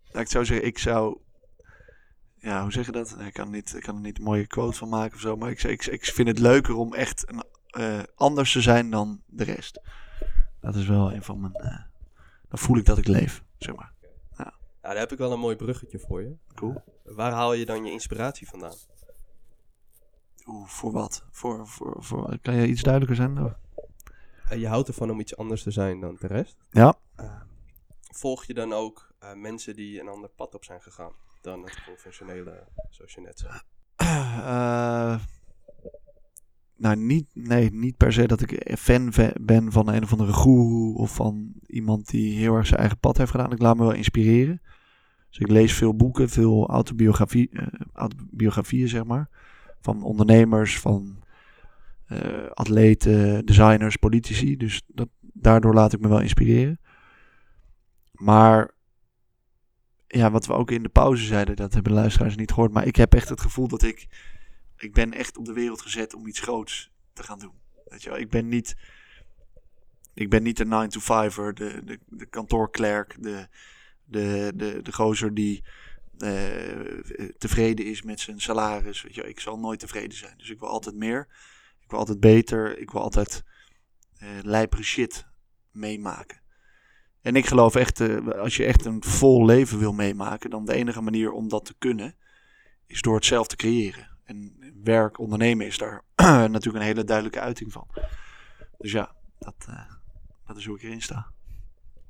laat ik het zo zeggen, ik zou, ja, hoe zeg je dat? Ik kan, niet, ik kan er niet een mooie quote van maken of zo, maar ik, ik, ik vind het leuker om echt een, eh, anders te zijn dan de rest. Dat is wel een van mijn, eh, dan voel ik dat ik leef, zeg maar. Daar heb ik wel een mooi bruggetje voor je. Cool. Waar haal je dan je inspiratie vandaan? Oeh, voor wat? Voor, voor, voor, kan je iets duidelijker zijn? Of? Eh, je houdt ervan om iets anders te zijn dan de rest. Ja. Eh, volg je dan ook eh, mensen die een ander pad op zijn gegaan dan het conventionele, zoals je net zei? Eh, nou, niet, nee, niet per se dat ik fan ben van een of andere guru of van iemand die heel erg zijn eigen pad heeft gedaan. Ik laat me wel inspireren. Dus ik lees veel boeken, veel autobiografie, eh, autobiografieën, zeg maar. Van ondernemers, van eh, atleten, designers, politici. Dus dat, daardoor laat ik me wel inspireren. Maar ja, wat we ook in de pauze zeiden, dat hebben de luisteraars niet gehoord. Maar ik heb echt het gevoel dat ik, ik ben echt op de wereld gezet om iets groots te gaan doen. Weet je wel, ik ben niet, ik ben niet de 9-to-5er, de, de, de kantoorklerk, de, de, de, de gozer die eh, tevreden is met zijn salaris. Weet je, ik zal nooit tevreden zijn. Dus ik wil altijd meer. Ik wil altijd beter. Ik wil altijd eh lijpere shit meemaken. En ik geloof echt, eh, als je echt een vol leven wil meemaken, dan de enige manier om dat te kunnen, is door het zelf te creëren. En werk, ondernemen is daar natuurlijk een hele duidelijke uiting van. Dus ja, dat, eh, dat is hoe ik erin sta.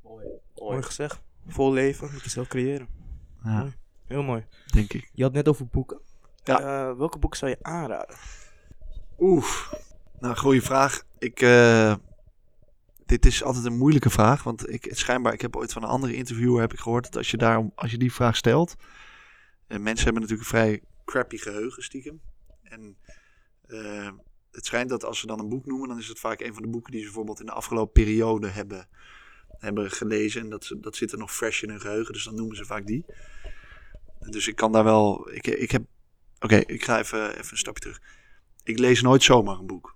Mooi. Mooi gezegd. Vol leven, moet je zelf creëren. Ja, Mooi. Heel mooi. denk ik. Je had net over boeken. Ja. Eh, welke boeken zou je aanraden? Oef. Nou, goede vraag. Ik, eh, dit is altijd een moeilijke vraag. Want ik, het schijnbaar, ik heb ooit van een andere interviewer heb ik gehoord dat als je, daarom, als je die vraag stelt. En mensen hebben natuurlijk een vrij crappy geheugen stiekem. En eh, het schijnt dat als ze dan een boek noemen, dan is het vaak een van de boeken die ze bijvoorbeeld in de afgelopen periode hebben, hebben gelezen. En dat, ze, dat zit er nog fresh in hun geheugen, dus dan noemen ze vaak die. Dus ik kan daar wel. Ik, ik heb. Oké, ik ga even, even een stapje terug. Ik lees nooit zomaar een boek.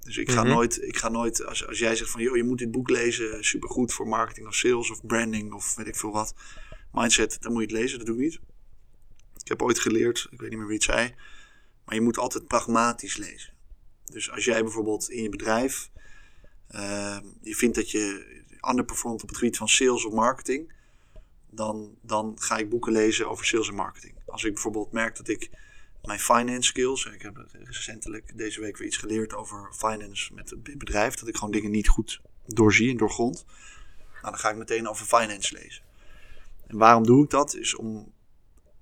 Dus ik ga Mhm. nooit, ik ga nooit als, als jij zegt van, joh, je moet dit boek lezen, supergoed voor marketing of sales of branding of weet ik veel wat. Mindset, dan moet je het lezen, dat doe ik niet. Ik heb ooit geleerd, ik weet niet meer wie het zei, maar je moet altijd pragmatisch lezen. Dus als jij bijvoorbeeld in je bedrijf, eh, je vindt dat je underperformt op het gebied van sales of marketing, dan, dan ga ik boeken lezen over sales en marketing. Als ik bijvoorbeeld merk dat ik mijn finance skills, ik heb recentelijk deze week weer iets geleerd over finance met het bedrijf, dat ik gewoon dingen niet goed doorzie en doorgrond, nou, dan ga ik meteen over finance lezen. En waarom doe ik dat? Is om,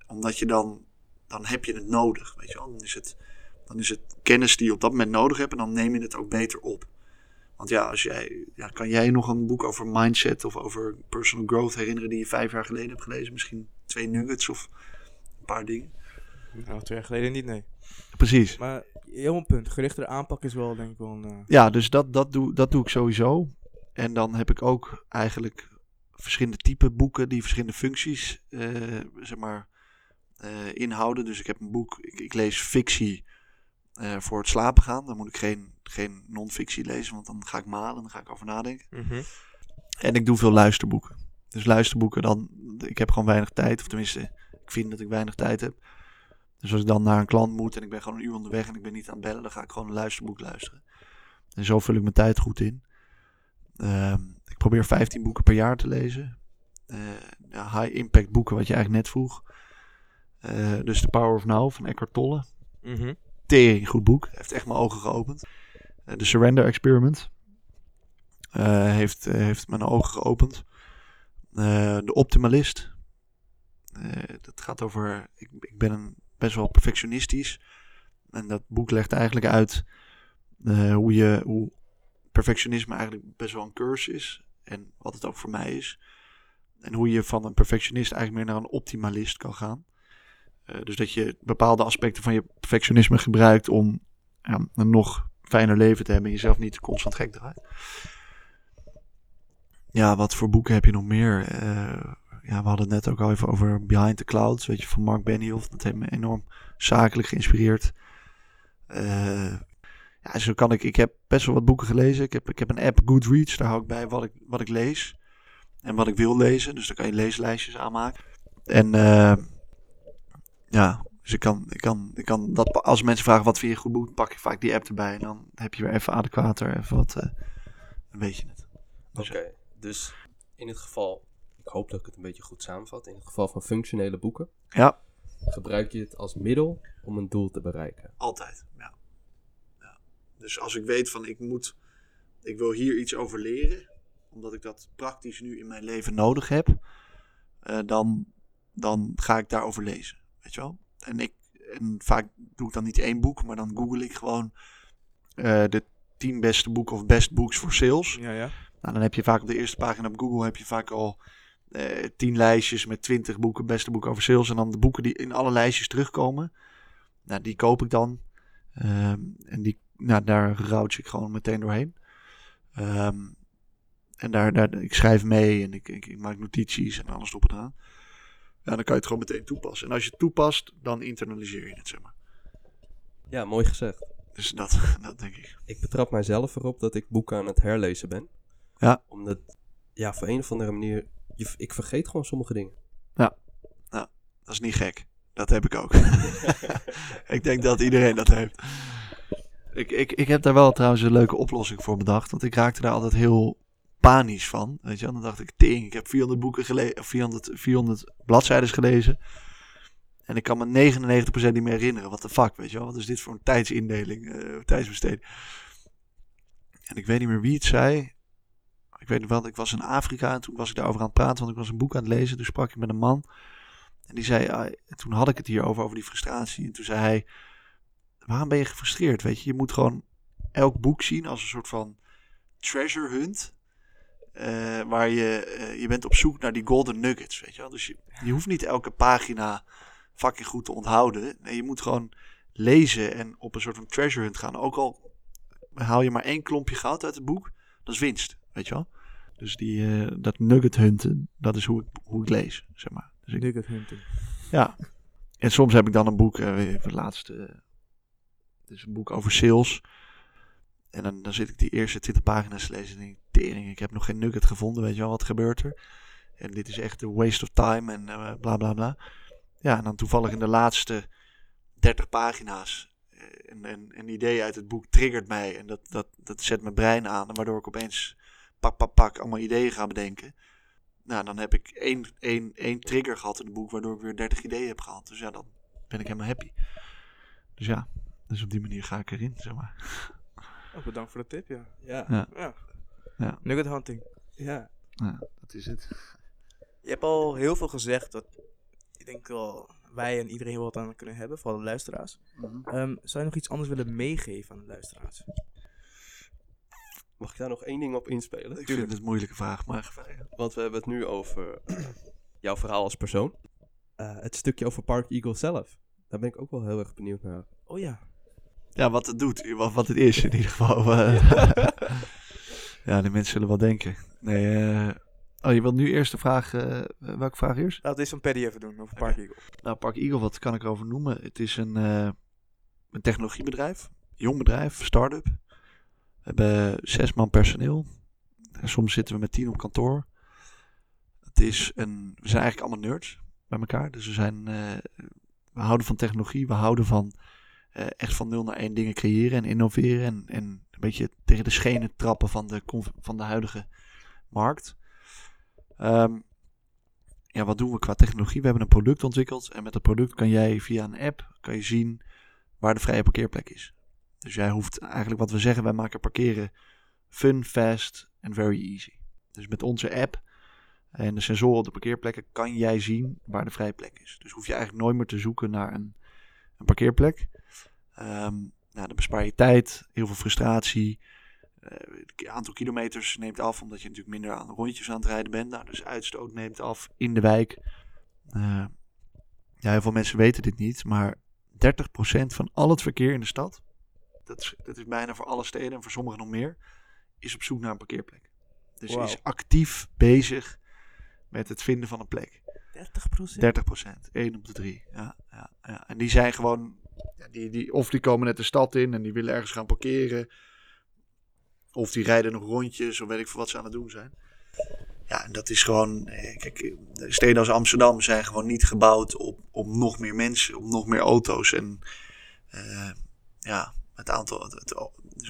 omdat je dan, dan heb je het nodig, weet je wel. Dan is het, dan is het kennis die je op dat moment nodig hebt en dan neem je het ook beter op. Want ja, als jij, ja, kan jij nog een boek over mindset of over personal growth herinneren die je vijf jaar geleden hebt gelezen? Misschien twee nuggets of een paar dingen. Nou, twee jaar geleden niet, nee. Precies. Maar heel een punt. Gerichtere aanpak is wel denk ik wel een... eh, Ja, dus dat, dat, doe, dat doe ik sowieso. En dan heb ik ook eigenlijk verschillende type boeken die verschillende functies eh, zeg maar, eh, inhouden. Dus ik heb een boek, ik, ik lees fictie eh, voor het slapen gaan. Dan moet ik geen, geen non-fictie lezen, want dan ga ik malen, dan ga ik over nadenken. Mhm. En ik doe veel luisterboeken. Dus luisterboeken, dan, ik heb gewoon weinig tijd. Of tenminste, ik vind dat ik weinig tijd heb. Dus als ik dan naar een klant moet en ik ben gewoon een uur onderweg en ik ben niet aan het bellen, dan ga ik gewoon een luisterboek luisteren. En zo vul ik mijn tijd goed in. Ehm, ik probeer 15 boeken per jaar te lezen. Eh, high impact boeken, wat je eigenlijk net vroeg. Eh, dus The Power of Now van Eckhart Tolle. Mhm. Tering goed boek. Heeft echt mijn ogen geopend. Eh, The Surrender Experiment. eh, heeft, eh, heeft mijn ogen geopend. De Optimalist. Dat gaat over. Ik, ik ben een, best wel perfectionistisch. En dat boek legt eigenlijk uit hoe, je, hoe perfectionisme eigenlijk best wel een curse is. En wat het ook voor mij is. En hoe je van een perfectionist eigenlijk meer naar een optimalist kan gaan. Eh, dus dat je bepaalde aspecten van je perfectionisme gebruikt om ja, een nog fijner leven te hebben en jezelf niet constant gek draait. Ja, wat voor boeken heb je nog meer? Eh, ja, we hadden het net ook al even over Behind the Clouds, weet je, van Mark Benioff. Dat heeft me enorm zakelijk geïnspireerd. Eh, ja, zo kan ik. Ik heb best wel wat boeken gelezen. Ik heb, ik heb een app Goodreads, daar hou ik bij wat ik, wat ik lees en wat ik wil lezen. Dus daar kan je leeslijstjes aanmaken. En ja, dus ik kan, ik kan, ik kan dat, als mensen vragen wat vind je een goed boek, pak ik vaak die app erbij. En dan heb je weer even adequater, even wat, eh dan weet je het. Oké, dus in het geval, ik hoop dat ik het een beetje goed samenvat. In het geval van functionele boeken Ja, gebruik je het als middel om een doel te bereiken. altijd. Ja. ja. Dus als ik weet van ik moet, ik wil hier iets over leren, omdat ik dat praktisch nu in mijn leven nodig heb, eh, dan, dan ga ik daarover lezen. Weet je wel? En, ik, en vaak doe ik dan niet één boek, maar dan google ik gewoon eh, de tien beste boeken of best books voor sales. Ja, ja. Nou, dan heb je vaak op de eerste pagina op Google heb je vaak al eh, tien lijstjes met twintig boeken, beste boeken over sales. En dan de boeken die in alle lijstjes terugkomen. Nou, die koop ik dan. Ehm, en die, nou, daar route ik gewoon meteen doorheen. Ehm, en daar, daar, ik schrijf mee en ik, ik, ik maak notities en alles op en aan. Ja, dan kan je het gewoon meteen toepassen. En als je het toepast, dan internaliseer je het, zeg maar. Ja, mooi gezegd. Dus dat, dat denk ik. Ik betrap mijzelf erop dat ik boeken aan het herlezen ben. Ja. Omdat, ja, voor een of andere manier, je, ik vergeet gewoon sommige dingen. Dat is niet gek. Dat heb ik ook. ik denk dat iedereen dat heeft. Ik, ik, ik heb daar wel trouwens een leuke oplossing voor bedacht. Want ik raakte daar altijd heel panisch van. Weet je? Dan dacht ik, ting, ik heb 400 boeken gelezen, 400, 400 bladzijden gelezen. En ik kan me 99% niet meer herinneren. Wat de fuck, weet je wel? Wat is dit voor een tijdsindeling, eh, tijdsbesteding? En ik weet niet meer wie het zei. Ik weet wel, ik was in Afrika en toen was ik daarover aan het praten, want ik was een boek aan het lezen. Toen sprak ik met een man. En die zei, ah, en toen had ik het hierover, over die frustratie. En toen zei hij, waarom ben je gefrustreerd? Weet je, je moet gewoon elk boek zien als een soort van treasure hunt. Eh, waar je, eh, je bent op zoek naar die golden nuggets, weet je wel. Dus je, je hoeft niet elke pagina fucking goed te onthouden. Nee, je moet gewoon lezen en op een soort van treasure hunt gaan. Ook al haal je maar één klompje goud uit het boek, dat is winst, weet je wel. Dus die, eh, dat nugget hunten, dat is hoe ik, hoe ik lees, zeg maar. Dus ik, Nugget hunting. ja. En soms heb ik dan een boek, even het laatste, het is een boek over sales. En dan, dan zit ik die eerste 20 pagina's te lezen en denk ik, tering, ik heb nog geen nugget gevonden, weet je wel, wat gebeurt er? En dit is echt een waste of time en eh, bla bla bla. Ja, en dan toevallig in de laatste 30 pagina's eh, een, een, een idee uit het boek triggert mij en dat, dat, dat zet mijn brein aan, waardoor ik opeens pak, pak, pak allemaal ideeën ga bedenken. Nou, dan heb ik één, één, één trigger gehad in het boek, waardoor ik weer 30 ideeën heb gehad. Dus ja, dan ben ik helemaal happy. Dus ja, dus op die manier ga ik erin, zeg maar. Oh, bedankt voor de tip, ja. Ja. Ja. Ja. Ja. Nugget hunting. Ja. Ja, dat is het. Je hebt al heel veel gezegd dat ik denk wel wij en iedereen wat aan kunnen hebben, vooral de luisteraars. Ehm, zou je nog iets anders willen meegeven aan de luisteraars? Mag ik daar nog één ding op inspelen? Ik vind het een moeilijke vraag, maar. Want we hebben het nu over jouw verhaal als persoon. Eh, het stukje over Park Eagle zelf. Daar ben ik ook wel heel erg benieuwd naar. Oh ja. Ja, wat het doet, wat, wat het is in ieder geval. eh. ja, de mensen zullen wel denken. Nee, eh, oh, je wilt nu eerst de vraag, eh, welke vraag eerst? Laten we deze van Paddy even doen, over Park Eagle. Nou, Park Eagle, wat kan ik erover noemen? Het is een, eh, een technologiebedrijf, jong bedrijf, start-up. We hebben zes man personeel. En soms zitten we met tien op kantoor. Het is een, we zijn eigenlijk allemaal nerds bij elkaar. Dus we, zijn, we houden van technologie, we houden van eh, echt van nul naar één dingen creëren en innoveren. En, en een beetje tegen de schenen trappen van de, van de huidige markt. Ehm, ja, wat doen we qua technologie? We hebben een product ontwikkeld en met dat product kan jij via een app kan je zien waar de vrije parkeerplek is. Dus jij hoeft eigenlijk wat we zeggen, wij maken parkeren fun, fast en very easy. Dus met onze app en de sensoren op de parkeerplekken kan jij zien waar de vrije plek is. Dus hoef je eigenlijk nooit meer te zoeken naar een, een parkeerplek. Ehm, nou, dan bespaar je tijd, heel veel frustratie. Eh, het aantal kilometers neemt af omdat je natuurlijk minder aan rondjes aan het rijden bent. Nou, dus uitstoot neemt af in de wijk. Eh, ja, heel veel mensen weten dit niet, maar 30% van al het verkeer in de stad, dat is, dat is bijna voor alle steden en voor sommigen nog meer, is op zoek naar een parkeerplek. Dus is actief bezig met het vinden van een plek. 30 procent? 30 procent, 1 op de 3. Ja, ja, ja. En die zijn gewoon, die, die, of die komen net de stad in en die willen ergens gaan parkeren. Of die rijden nog rondjes, of weet ik veel wat ze aan het doen zijn. Ja, en dat is gewoon, eh, kijk, eh, de steden als Amsterdam zijn gewoon niet gebouwd op, op nog meer mensen, op nog meer auto's. En eh, ja, het aantal, het,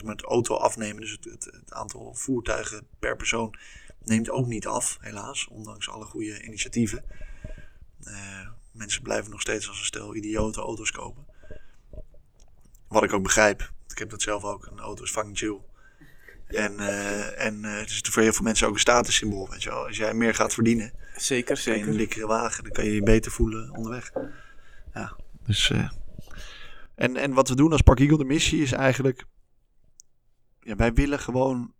met auto afnemen, dus het, het, aantal voertuigen per persoon neemt ook niet af, helaas, ondanks alle goede initiatieven. Mensen blijven nog steeds als een stel idiote auto's kopen. Wat ik ook begrijp. Ik heb dat zelf ook. Een auto is fucking chill. En, eh, en eh, het is voor heel veel mensen ook een statussymbool. Weet je wel. Als jij meer gaat verdienen, Zeker, kan je een zeker. dikkere wagen. Dan kan je je beter voelen onderweg. Ja, dus... eh, en, en wat we doen als Park Eagle, de missie is eigenlijk... Ja, wij willen gewoon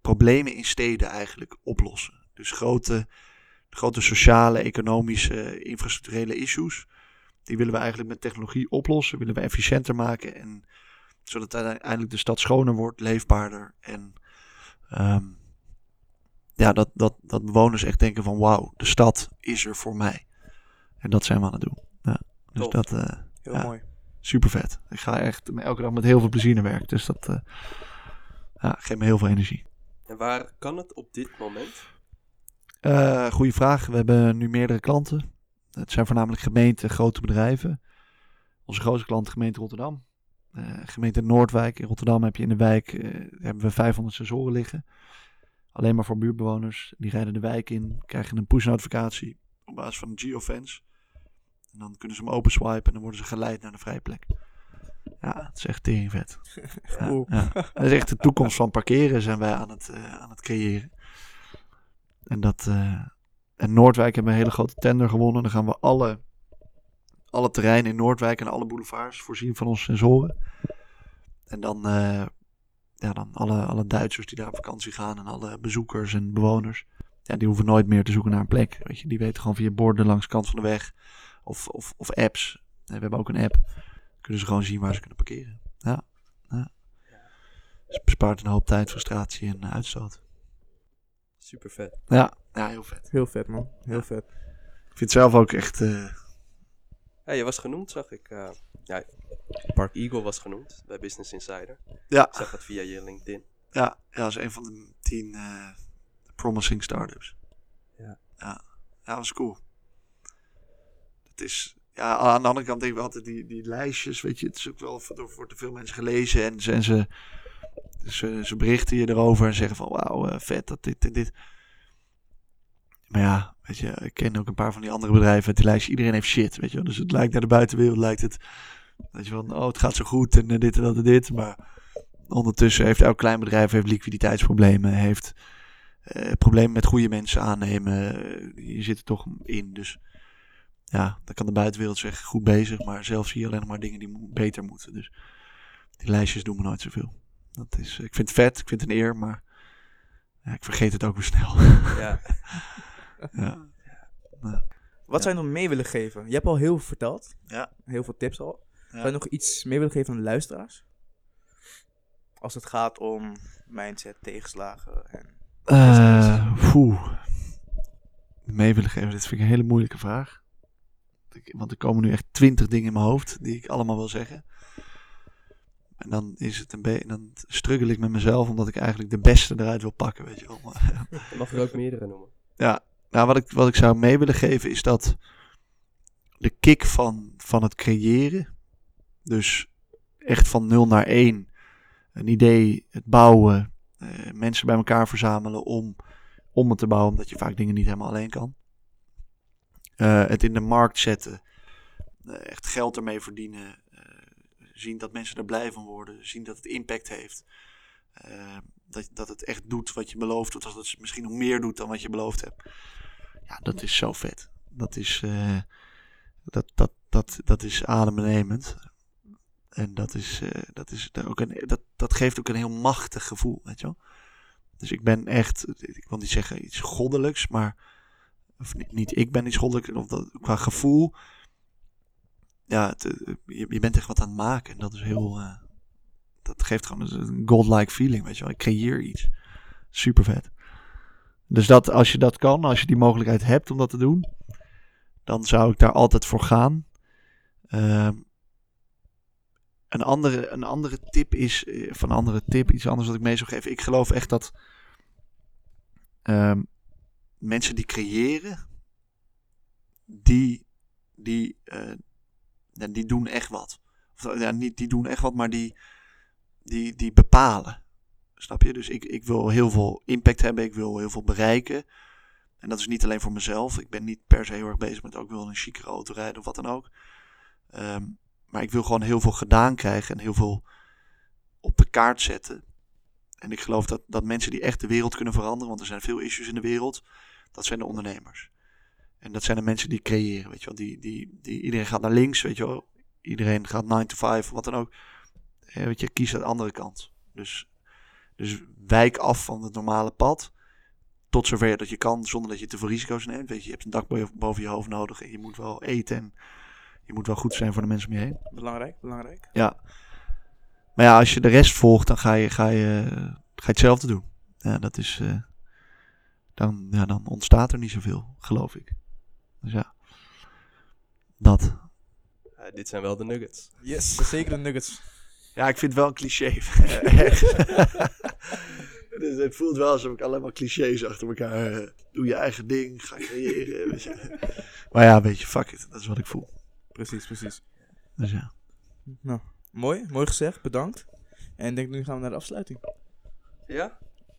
problemen in steden eigenlijk oplossen. Dus grote, grote sociale, economische, infrastructurele issues. Die willen we eigenlijk met technologie oplossen. Willen we efficiënter maken. En, zodat uiteindelijk de stad schoner wordt, leefbaarder. En ehm, ja, dat, dat, dat bewoners echt denken van wauw, de stad is er voor mij. En dat zijn we aan het doen. Ja, dus Tof. dat eh Heel Ja. mooi. super vet. Ik ga echt elke dag met heel veel plezier naar werk. Dus dat eh, ja, geeft me heel veel energie. En waar kan het op dit moment? Eh goeie vraag. We hebben nu meerdere klanten. Het zijn voornamelijk gemeenten, grote bedrijven. Onze grootste klant gemeente Rotterdam. Eh, gemeente Noordwijk in Rotterdam heb je in de wijk eh, hebben we 500 sensoren liggen. Alleen maar voor buurtbewoners. Die rijden de wijk in, krijgen een push notificatie op basis van een geofence. En dan kunnen ze hem open swipen en dan worden ze geleid naar de vrije plek. Ja, het is echt teringvet. Ja. Dat is echt de toekomst van parkeren zijn wij aan het, eh, aan het creëren. En dat... en Noordwijk hebben een hele grote tender gewonnen. Dan gaan we alle, alle terreinen in Noordwijk en alle boulevards voorzien van onze sensoren. En dan, eh, ja, dan alle, alle Duitsers die daar op vakantie gaan en alle bezoekers en bewoners. Ja, die hoeven nooit meer te zoeken naar een plek. Weet je, die weten gewoon via borden langs de kant van de weg. Of, of, of apps. We hebben ook een app. Kunnen ze gewoon zien waar ze kunnen parkeren. Ja. ja. Dus het bespaart een hoop tijd, frustratie en eh, uitstoot. Super vet. Ja, ja heel vet. Heel vet, man. Heel Ja. vet. Ik vind het zelf ook echt... eh, Ja, je was genoemd, zag ik. eh, ja, Park Eagle was genoemd bij Business Insider. Ja, Ik zag dat via je LinkedIn. ja, ja, dat is een van de tien eh, promising startups. Ja. Ja, ja, dat was cool. Het is, ja, aan de andere kant denk ik altijd die, die lijstjes, weet je, het is ook wel voor, door, voor te veel mensen gelezen en ze, en ze, ze, ze berichten je erover en zeggen van wauw, eh, vet dat dit en dit. Maar ja, weet je, ik ken ook een paar van die andere bedrijven die lijstje. Iedereen heeft shit, weet je wel. Dus het lijkt naar de buitenwereld, lijkt het, weet je wel, oh het gaat zo goed en eh, dit en dat en dit. Maar ondertussen heeft elk klein bedrijf heeft liquiditeitsproblemen, heeft eh, problemen met goede mensen aannemen. Eh, je zit er toch in, dus ja, dan kan de buitenwereld zeggen goed bezig, maar zelf zie je alleen maar dingen die beter moeten. Dus die lijstjes doen me nooit zoveel. Dat is, ik vind het vet, ik vind het een eer, maar ja, ik vergeet het ook weer snel. Ja, ja. Wat zou je nog mee willen geven? Je hebt al heel veel verteld. Ja. Heel veel tips al. Zou je nog iets mee willen geven aan de luisteraars? Als het gaat om mindset, tegenslagen en... Eh, poeh. Mee willen geven, dit vind ik een hele moeilijke vraag. Want er komen nu echt twintig dingen in mijn hoofd die ik allemaal wil zeggen. En dan is het een beetje, dan struggle ik met mezelf omdat ik eigenlijk de beste eruit wil pakken, weet je wel. Mag er ook meerdere noemen. ja, nou wat ik, wat ik zou mee willen geven is dat de kick van, van het creëren, dus echt van 0 naar 1, een idee, het bouwen, eh, mensen bij elkaar verzamelen om, om het te bouwen, omdat je vaak dingen niet helemaal alleen kan. Eh, het in de markt zetten, eh, echt geld ermee verdienen, zien dat mensen er blij van worden, zien dat het impact heeft. Eh, dat, dat het echt doet wat je belooft, of dat het misschien nog meer doet dan wat je beloofd hebt. Ja, dat is zo vet. Dat is, eh, dat, dat, dat, dat is adembenemend. En dat, is, eh, dat, is ook een, dat, dat geeft ook een heel machtig gevoel, weet je wel. Dus ik ben echt, ik wil niet zeggen iets goddelijks, maar of niet, niet ik ben iets goddelijks, of dat, qua gevoel. Ja, eh, je, je bent echt wat aan het maken. En dat is heel, eh, dat geeft gewoon een godlike feeling, weet je wel. Ik creëer iets. Super vet. Dus dat, als je dat kan, als je die mogelijkheid hebt om dat te doen, dan zou ik daar altijd voor gaan. Ehm, een, andere, een andere tip is, eh, van een andere tip, iets anders wat ik mee zou geven. Ik geloof echt dat ehm, mensen die creëren, die, die, eh, ja, die doen echt wat. Of, niet die doen echt wat, maar die, die, die bepalen. Snap je? Dus ik, ik wil heel veel impact hebben, ik wil heel veel bereiken. En dat is niet alleen voor mezelf. Ik ben niet per se heel erg bezig met ook wil een chicere auto rijden of wat dan ook. Ehm, maar ik wil gewoon heel veel gedaan krijgen en heel veel op de kaart zetten. En ik geloof dat, dat mensen die echt de wereld kunnen veranderen, want er zijn veel issues in de wereld, dat zijn de ondernemers. En dat zijn de mensen die creëren, weet je wel. Die, die, die, iedereen gaat naar links, weet je wel. Iedereen gaat 9 to 5 of wat dan ook. Eh, weet je, kies aan de andere kant. Dus, dus wijk af van het normale pad. Tot zover dat je kan, zonder dat je te veel risico's neemt. Weet je, je hebt een dak boven- boven je hoofd nodig. En je moet wel eten. En je moet wel goed zijn voor de mensen om je heen. Belangrijk, belangrijk. Ja. Maar ja, als je de rest volgt, dan ga je, ga je, ga je hetzelfde doen. Ja, dat is. eh, dan, ja, dan ontstaat er niet zoveel, geloof ik. Dus ja. Dat. Ja, dit zijn wel de nuggets. Yes, zeker de nuggets. Ja, ik vind het wel een cliché. dus het voelt wel alsof ik allemaal clichés achter elkaar. eh, doe je eigen ding, ga creëren. weet je. Maar ja, weet je, fuck it. Dat is wat ik voel. Precies, precies. Dus ja. Nou, mooi, mooi gezegd, bedankt. En ik denk nu gaan we naar de afsluiting. Ja?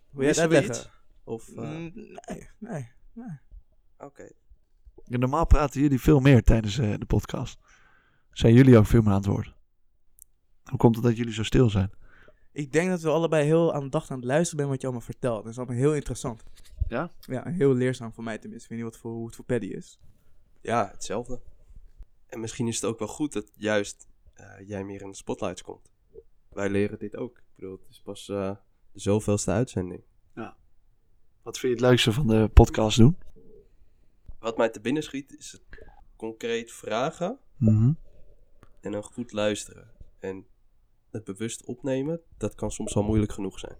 Wil jij het uitleggen? iets? Of, eh, Mm, nee, nee. oké. Ja, Normaal praten jullie veel meer tijdens eh, de podcast. Zijn jullie ook veel meer aan het woord? Hoe komt het dat jullie zo stil zijn? Ik denk dat we allebei heel aandachtig aan het luisteren zijn wat je allemaal vertelt. Dat is allemaal heel interessant. Ja? Ja, heel leerzaam voor mij tenminste. Ik weet niet wat voor, hoe het voor Paddy is. Ja, hetzelfde. En misschien is het ook wel goed dat juist eh, jij meer in de spotlights komt. Wij leren dit ook. Ik bedoel, het is pas eh, de zoveelste uitzending. Wat vind je het leukste van de podcast doen? Wat mij te binnen schiet is het concreet vragen Mhm. en een goed luisteren. En het bewust opnemen, dat kan soms wel moeilijk genoeg zijn.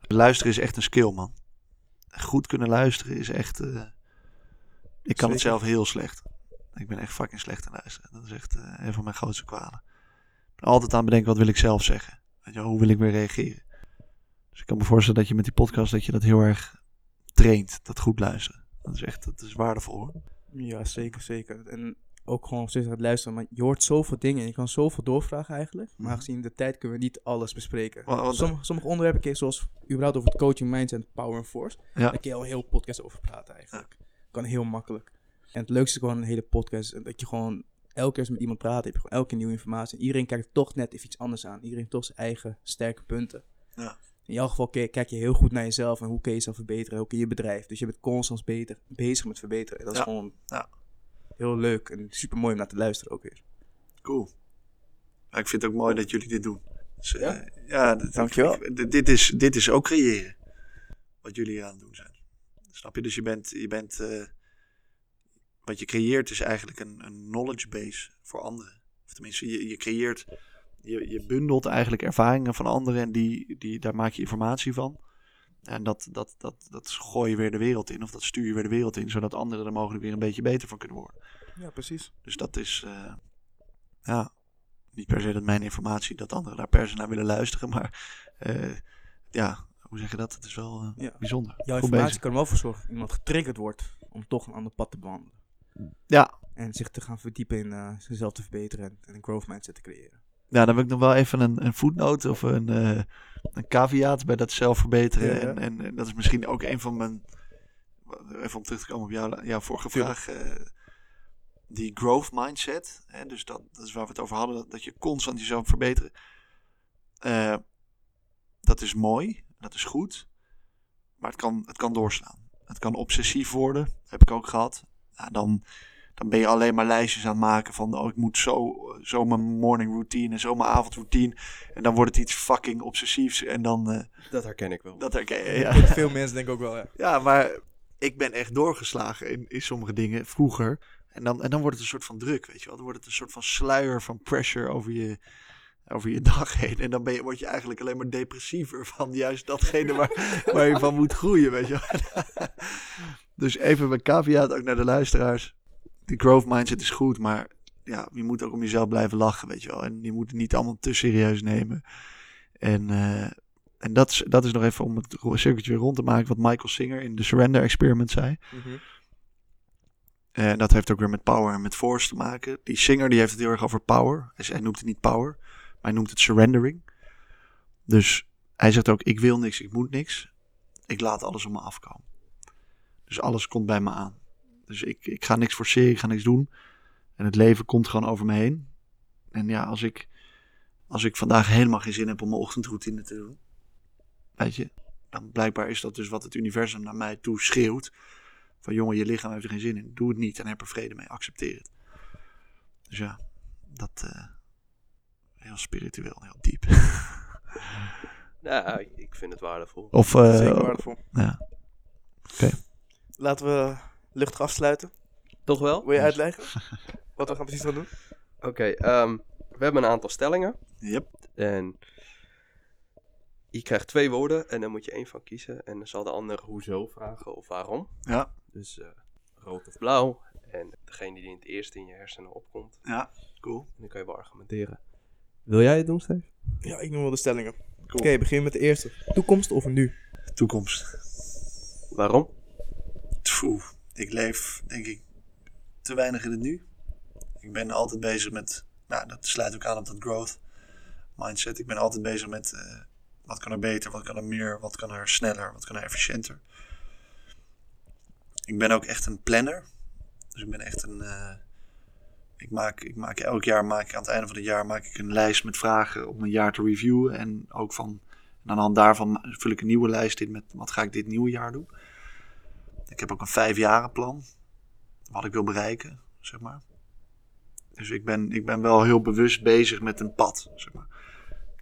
Luisteren is echt een skill, man. Goed kunnen luisteren is echt... eh, Ik kan het zelf heel slecht. Ik ben echt fucking slecht in luisteren. Dat is echt eh, een van mijn grootste kwalen. Ik ben altijd aan het bedenken, wat wil ik zelf zeggen? Weet je, wel, hoe wil ik weer reageren? Dus ik kan me voorstellen dat je met die podcast, dat je dat heel erg traint. Dat goed luisteren. Dat is echt, dat is waardevol hoor. Ja, zeker, zeker. En ook gewoon steeds aan het luisteren. Maar je hoort zoveel dingen en je kan zoveel doorvragen eigenlijk. Maar Mhm. gezien de tijd kunnen we niet alles bespreken. Wat- sommige, sommige onderwerpen, kun je zoals überhaupt over het coaching, mindset, power en force. Ja. Daar kun je al een heel podcast over praten eigenlijk. Kan heel makkelijk. En het leukste gewoon een hele podcast is dat je gewoon elke keer als met iemand praat, heb je gewoon elke nieuwe informatie. En iedereen kijkt toch net even iets anders aan. Iedereen heeft toch zijn eigen sterke punten. Ja. In jouw geval kijk je heel goed naar jezelf en hoe kun je jezelf verbeteren, hoe kun je bedrijf. Dus je bent constant beter, bezig met verbeteren. En dat is Ja. gewoon Ja. heel leuk en super mooi om naar te luisteren ook weer. Cool. Ik vind het ook mooi dat jullie dit doen. Dus, eh, Ja? ja, dat- Dankjewel. ik- dit- is, dit is ook creëren. Wat jullie hier aan het doen zijn. Snap je? Dus je bent. Je bent eh, wat je creëert is eigenlijk een, een knowledge base voor anderen. Of tenminste, je, je creëert. Je, je bundelt eigenlijk ervaringen van anderen en die, die, daar maak je informatie van. En dat, dat, dat, dat gooi je weer de wereld in, of dat stuur je weer de wereld in, zodat anderen er mogelijk weer een beetje beter van kunnen worden. Ja, precies. Dus dat is, eh, ja, niet per se dat mijn informatie, dat anderen daar per se naar willen luisteren. Maar eh, ja, hoe zeg je dat? Het is wel eh, Ja. bijzonder. Jouw Goed informatie bezig. kan er wel voor zorgen dat iemand getriggerd wordt om toch een ander pad te bewandelen. Ja, En zich te gaan verdiepen in zichzelf te verbeteren en, en een growth mindset te creëren. Ja, dan wil ik nog wel even een, een voetnoot of een, eh een caveat bij dat zelfverbeteren. Ja, ja. En, en, en dat is misschien ook een van mijn, even om terug te komen op jouw, jouw vorige vraag. eh, die growth mindset, hè, dus dat, dat is waar we het over hadden, dat, dat je constant jezelf verbeteren. Eh, dat is mooi, dat is goed, maar het kan, het kan doorslaan. Het kan obsessief worden, heb ik ook gehad. Ja, dan, dan ben je alleen maar lijstjes aan het maken van, oh, ik moet zo, zo mijn morning routine en zo mijn avondroutine. En dan wordt het iets fucking obsessiefs en dan, eh, Dat herken ik wel. dat herken je. Ja. Veel mensen denken ook wel, ja. Ja, maar ik ben echt doorgeslagen in, in sommige dingen vroeger. En dan, en dan wordt het een soort van druk, weet je wel. Dan wordt het een soort van sluier van pressure over je, over je dag heen. En dan ben je, word je eigenlijk alleen maar depressiever van juist datgene waar, waar je van moet groeien, weet je wel. Dus even mijn caveat ook naar de luisteraars. Die growth mindset is goed, maar ja, je moet ook om jezelf blijven lachen, weet je wel. En je moet het niet allemaal te serieus nemen. En... eh, en dat is, dat is nog even om het weer rond te maken wat Michael Singer in de Surrender Experiment zei. En dat heeft ook weer met power en met force te maken. Die Singer die heeft het heel erg over power. Hij, hij noemt het niet power, maar hij noemt het surrendering. Dus hij zegt ook, ik wil niks, ik moet niks. Ik laat alles op me afkomen. Dus alles komt bij me aan. Dus ik, ik ga niks forceren, ik ga niks doen. En het leven komt gewoon over me heen. En ja, als ik, als ik vandaag helemaal geen zin heb om mijn ochtendroutine te doen. Weet je, dan blijkbaar is dat dus wat het universum naar mij toe schreeuwt. Van jongen, je lichaam heeft er geen zin in. Doe het niet en heb er vrede mee. Accepteer het. Dus ja, dat eh, heel spiritueel, heel diep. Ja, ik vind het waardevol. Of, eh, Zeker waardevol. ja. Laten we luchtig afsluiten. Toch wel? Wil je uitleggen wat we gaan precies gaan doen? Oké, ehm, we hebben een aantal stellingen. Yep. En je krijgt twee woorden en dan moet je één van kiezen. En dan zal de ander hoezo vragen of waarom. Ja, Dus eh, rood of blauw. En degene die in het eerste in je hersenen opkomt, ja, cool. dan kan je wel argumenteren. Wil jij het doen, Steve? Ja, ik noem wel de stellingen. Cool. Oké, begin met de eerste. Toekomst of nu? Toekomst. Waarom? Tfoe, ik leef denk ik te weinig in het nu. Ik ben altijd bezig met, nou dat sluit ook aan op dat growth mindset. Ik ben altijd bezig met eh, wat kan er beter, wat kan er meer, wat kan er sneller, wat kan er efficiënter. Ik ben ook echt een planner. Dus ik ben echt een, eh, ik maak, ik maak elk jaar, maak ik aan het einde van het jaar, maak ik een lijst met vragen om een jaar te reviewen. En ook van, en aan de hand daarvan vul ik een nieuwe lijst in met wat ga ik dit nieuwe jaar doen. Ik heb ook een vijfjarenplan. Wat ik wil bereiken, zeg maar. Dus ik ben, ik ben wel heel bewust bezig met een pad, zeg maar.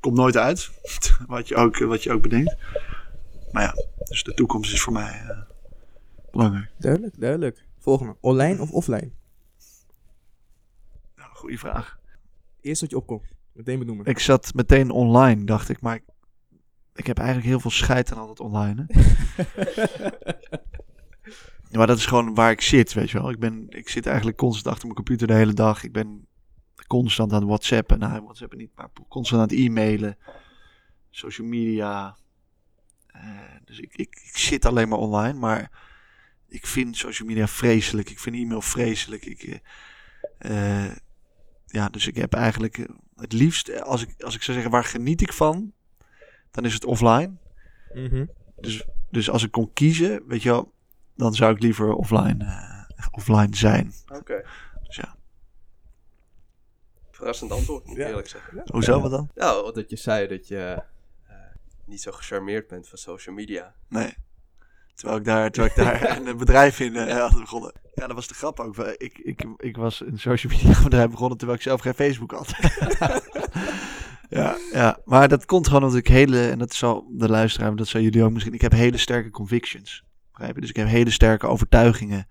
Komt nooit uit, wat je ook, wat je ook bedenkt. Maar ja, dus de toekomst is voor mij eh, belangrijk. Duidelijk, duidelijk. Volgende. Online of offline? Nou, goede vraag. Eerst wat je opkomt. Meteen benoemen. Ik zat meteen online, dacht ik, maar ik, ik heb eigenlijk heel veel scheid aan altijd online. Hè? Maar dat is gewoon waar ik zit, weet je wel. Ik, ben, ik zit eigenlijk constant achter mijn computer de hele dag. Ik ben constant aan het whatsappen. Nou, whatsappen niet, maar constant aan het e-mailen. Social media. Eh, dus ik, ik, ik zit alleen maar online. Maar ik vind social media vreselijk. Ik vind e-mail vreselijk. Ik, eh, eh, ja, dus ik heb eigenlijk het liefst, als ik, als ik zou zeggen waar geniet ik van, dan is het offline. Mhm. Dus, dus als ik kon kiezen, weet je wel, dan zou ik liever offline, eh, offline zijn. Oké. Dus ja. Verrassend antwoord, moet ik Ja. eerlijk zeggen. Hoezo wat dan? Nou, dat je zei dat je eh, niet zo gecharmeerd bent van social media. Nee. Terwijl ik daar, terwijl ik daar een bedrijf in eh, had begonnen. Ja, dat was de grap ook. Ik, ik, ik was een social media bedrijf begonnen terwijl ik zelf geen Facebook had. ja, ja, maar dat komt gewoon omdat ik hele, en dat zal de luisteraar, dat zal jullie ook misschien, ik heb hele sterke convictions. Dus ik heb hele sterke overtuigingen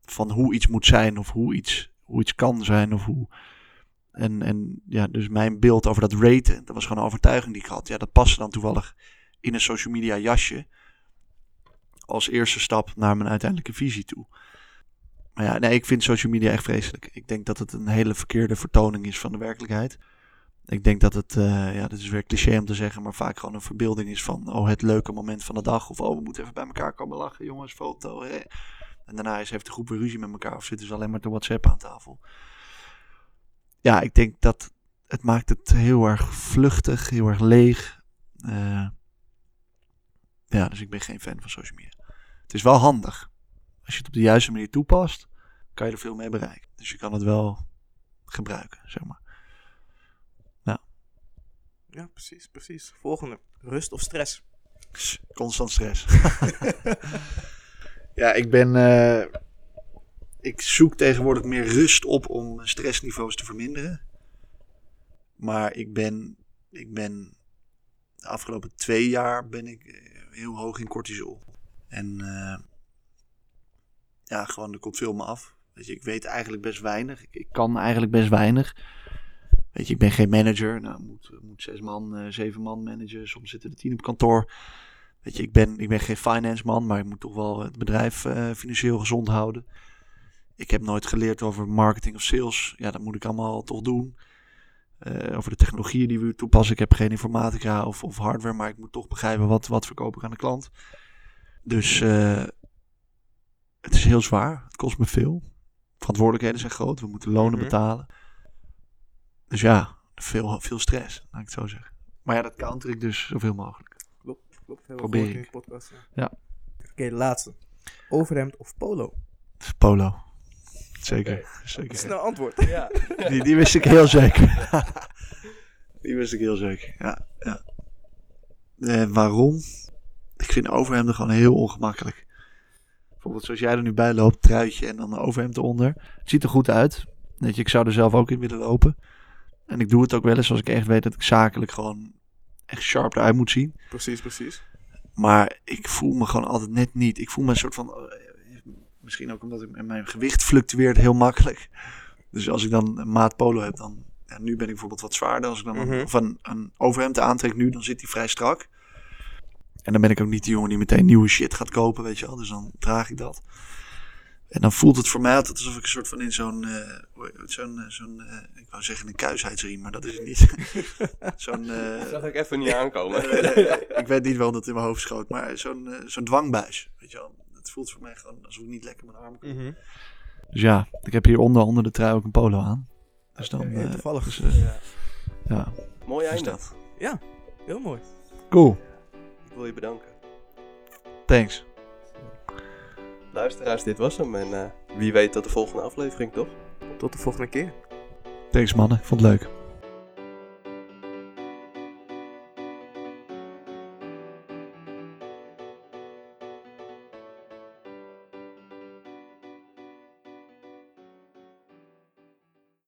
van hoe iets moet zijn of hoe iets, hoe iets kan zijn of hoe... En, en ja, dus mijn beeld over dat raten, dat was gewoon een overtuiging die ik had. Ja, dat paste dan toevallig in een social media jasje als eerste stap naar mijn uiteindelijke visie toe. Maar ja, nee, ik vind social media echt vreselijk. Ik denk dat het een hele verkeerde vertoning is van de werkelijkheid. Ik denk dat het, eh, ja, dat is weer cliché om te zeggen, maar vaak gewoon een verbeelding is van, oh, het leuke moment van de dag. Of, oh, we moeten even bij elkaar komen lachen, jongens, foto. Hè. En daarna is, heeft de groep weer ruzie met elkaar of zitten ze alleen maar te WhatsApp aan tafel. Ja, ik denk dat het maakt het heel erg vluchtig, heel erg leeg. Eh, ja, dus ik ben geen fan van social media. Het is wel handig. Als je het op de juiste manier toepast, kan je er veel mee bereiken. Dus je kan het wel gebruiken, zeg maar. Ja, precies, precies. Volgende. Rust of stress? Constant stress. ja, ik ben. eh, ik zoek tegenwoordig meer rust op om stressniveaus te verminderen. Maar ik ben. Ik ben. De afgelopen twee jaar ben ik eh, heel hoog in cortisol. En. eh, ja, gewoon, er komt veel me af. Weet je, ik weet eigenlijk best weinig. Ik kan eigenlijk best weinig. Weet je, ik ben geen manager. Nou, moet, moet zes man, eh, zeven man managen. Soms zitten er tien op kantoor. Weet je, ik ben, ik ben geen finance man, maar ik moet toch wel het bedrijf eh, financieel gezond houden. Ik heb nooit geleerd over marketing of sales. Ja, dat moet ik allemaal toch doen. Eh, over de technologieën die we toepassen. Ik heb geen informatica of, of hardware, maar ik moet toch begrijpen wat, wat verkoop ik aan de klant. Dus het is heel zwaar. Het kost me veel. Verantwoordelijkheden zijn groot. We moeten lonen Mhm. betalen. Dus ja, veel, veel stress, laat ik het zo zeggen. Maar ja, dat counter ik dus zoveel mogelijk. Klopt, we Probeer ik. keer in de podcast. Ja. Ja. Oké, laatste. Overhemd of polo? Polo. Zeker. zeker. Snel antwoord. Ja. Die, die wist ik heel zeker. die wist ik heel zeker. Ja, ja. Eh, waarom? Ik vind overhemden gewoon heel ongemakkelijk. Bijvoorbeeld zoals jij er nu bij loopt, truitje en dan een overhemd eronder. Het ziet er goed uit. Weet je, ik zou er zelf ook in willen lopen. En ik doe het ook wel eens als ik echt weet dat ik zakelijk gewoon echt sharp eruit moet zien. Precies, precies. Maar ik voel me gewoon altijd net niet. Ik voel me een soort van. eh, Misschien ook omdat ik, mijn gewicht fluctueert heel makkelijk. Dus als ik dan een maat polo heb, dan. Ja, nu ben ik bijvoorbeeld wat zwaarder. Als ik dan een, Mhm. of een, een overhemd aantrek nu, dan zit die vrij strak. En dan ben ik ook niet die jongen die meteen nieuwe shit gaat kopen, weet je wel. Dus dan draag ik dat. En dan voelt het voor mij altijd alsof ik een soort van in zo'n. eh, zo'n. eh, zo'n eh, ik wou zeggen een kuisheidsriem, maar dat is het niet. zo'n. eh, Dat zag ik even niet aankomen. ik weet niet waarom dat in mijn hoofd schoot, maar zo'n zo'n dwangbuis. Weet je wel. Het voelt voor mij gewoon alsof ik niet lekker mijn armen kan. Mhm. Dus ja, ik heb hieronder onder de trui ook een polo aan. Dus dan. Eh, toevallig. dus, Ja. ja, Mooi einde. dat. Ja, heel mooi. Cool, Ik wil je bedanken. thanks. Luisteraars, dit was hem. En eh, wie weet tot de volgende aflevering, toch? Tot de volgende keer. Thanks mannen, ik vond het leuk.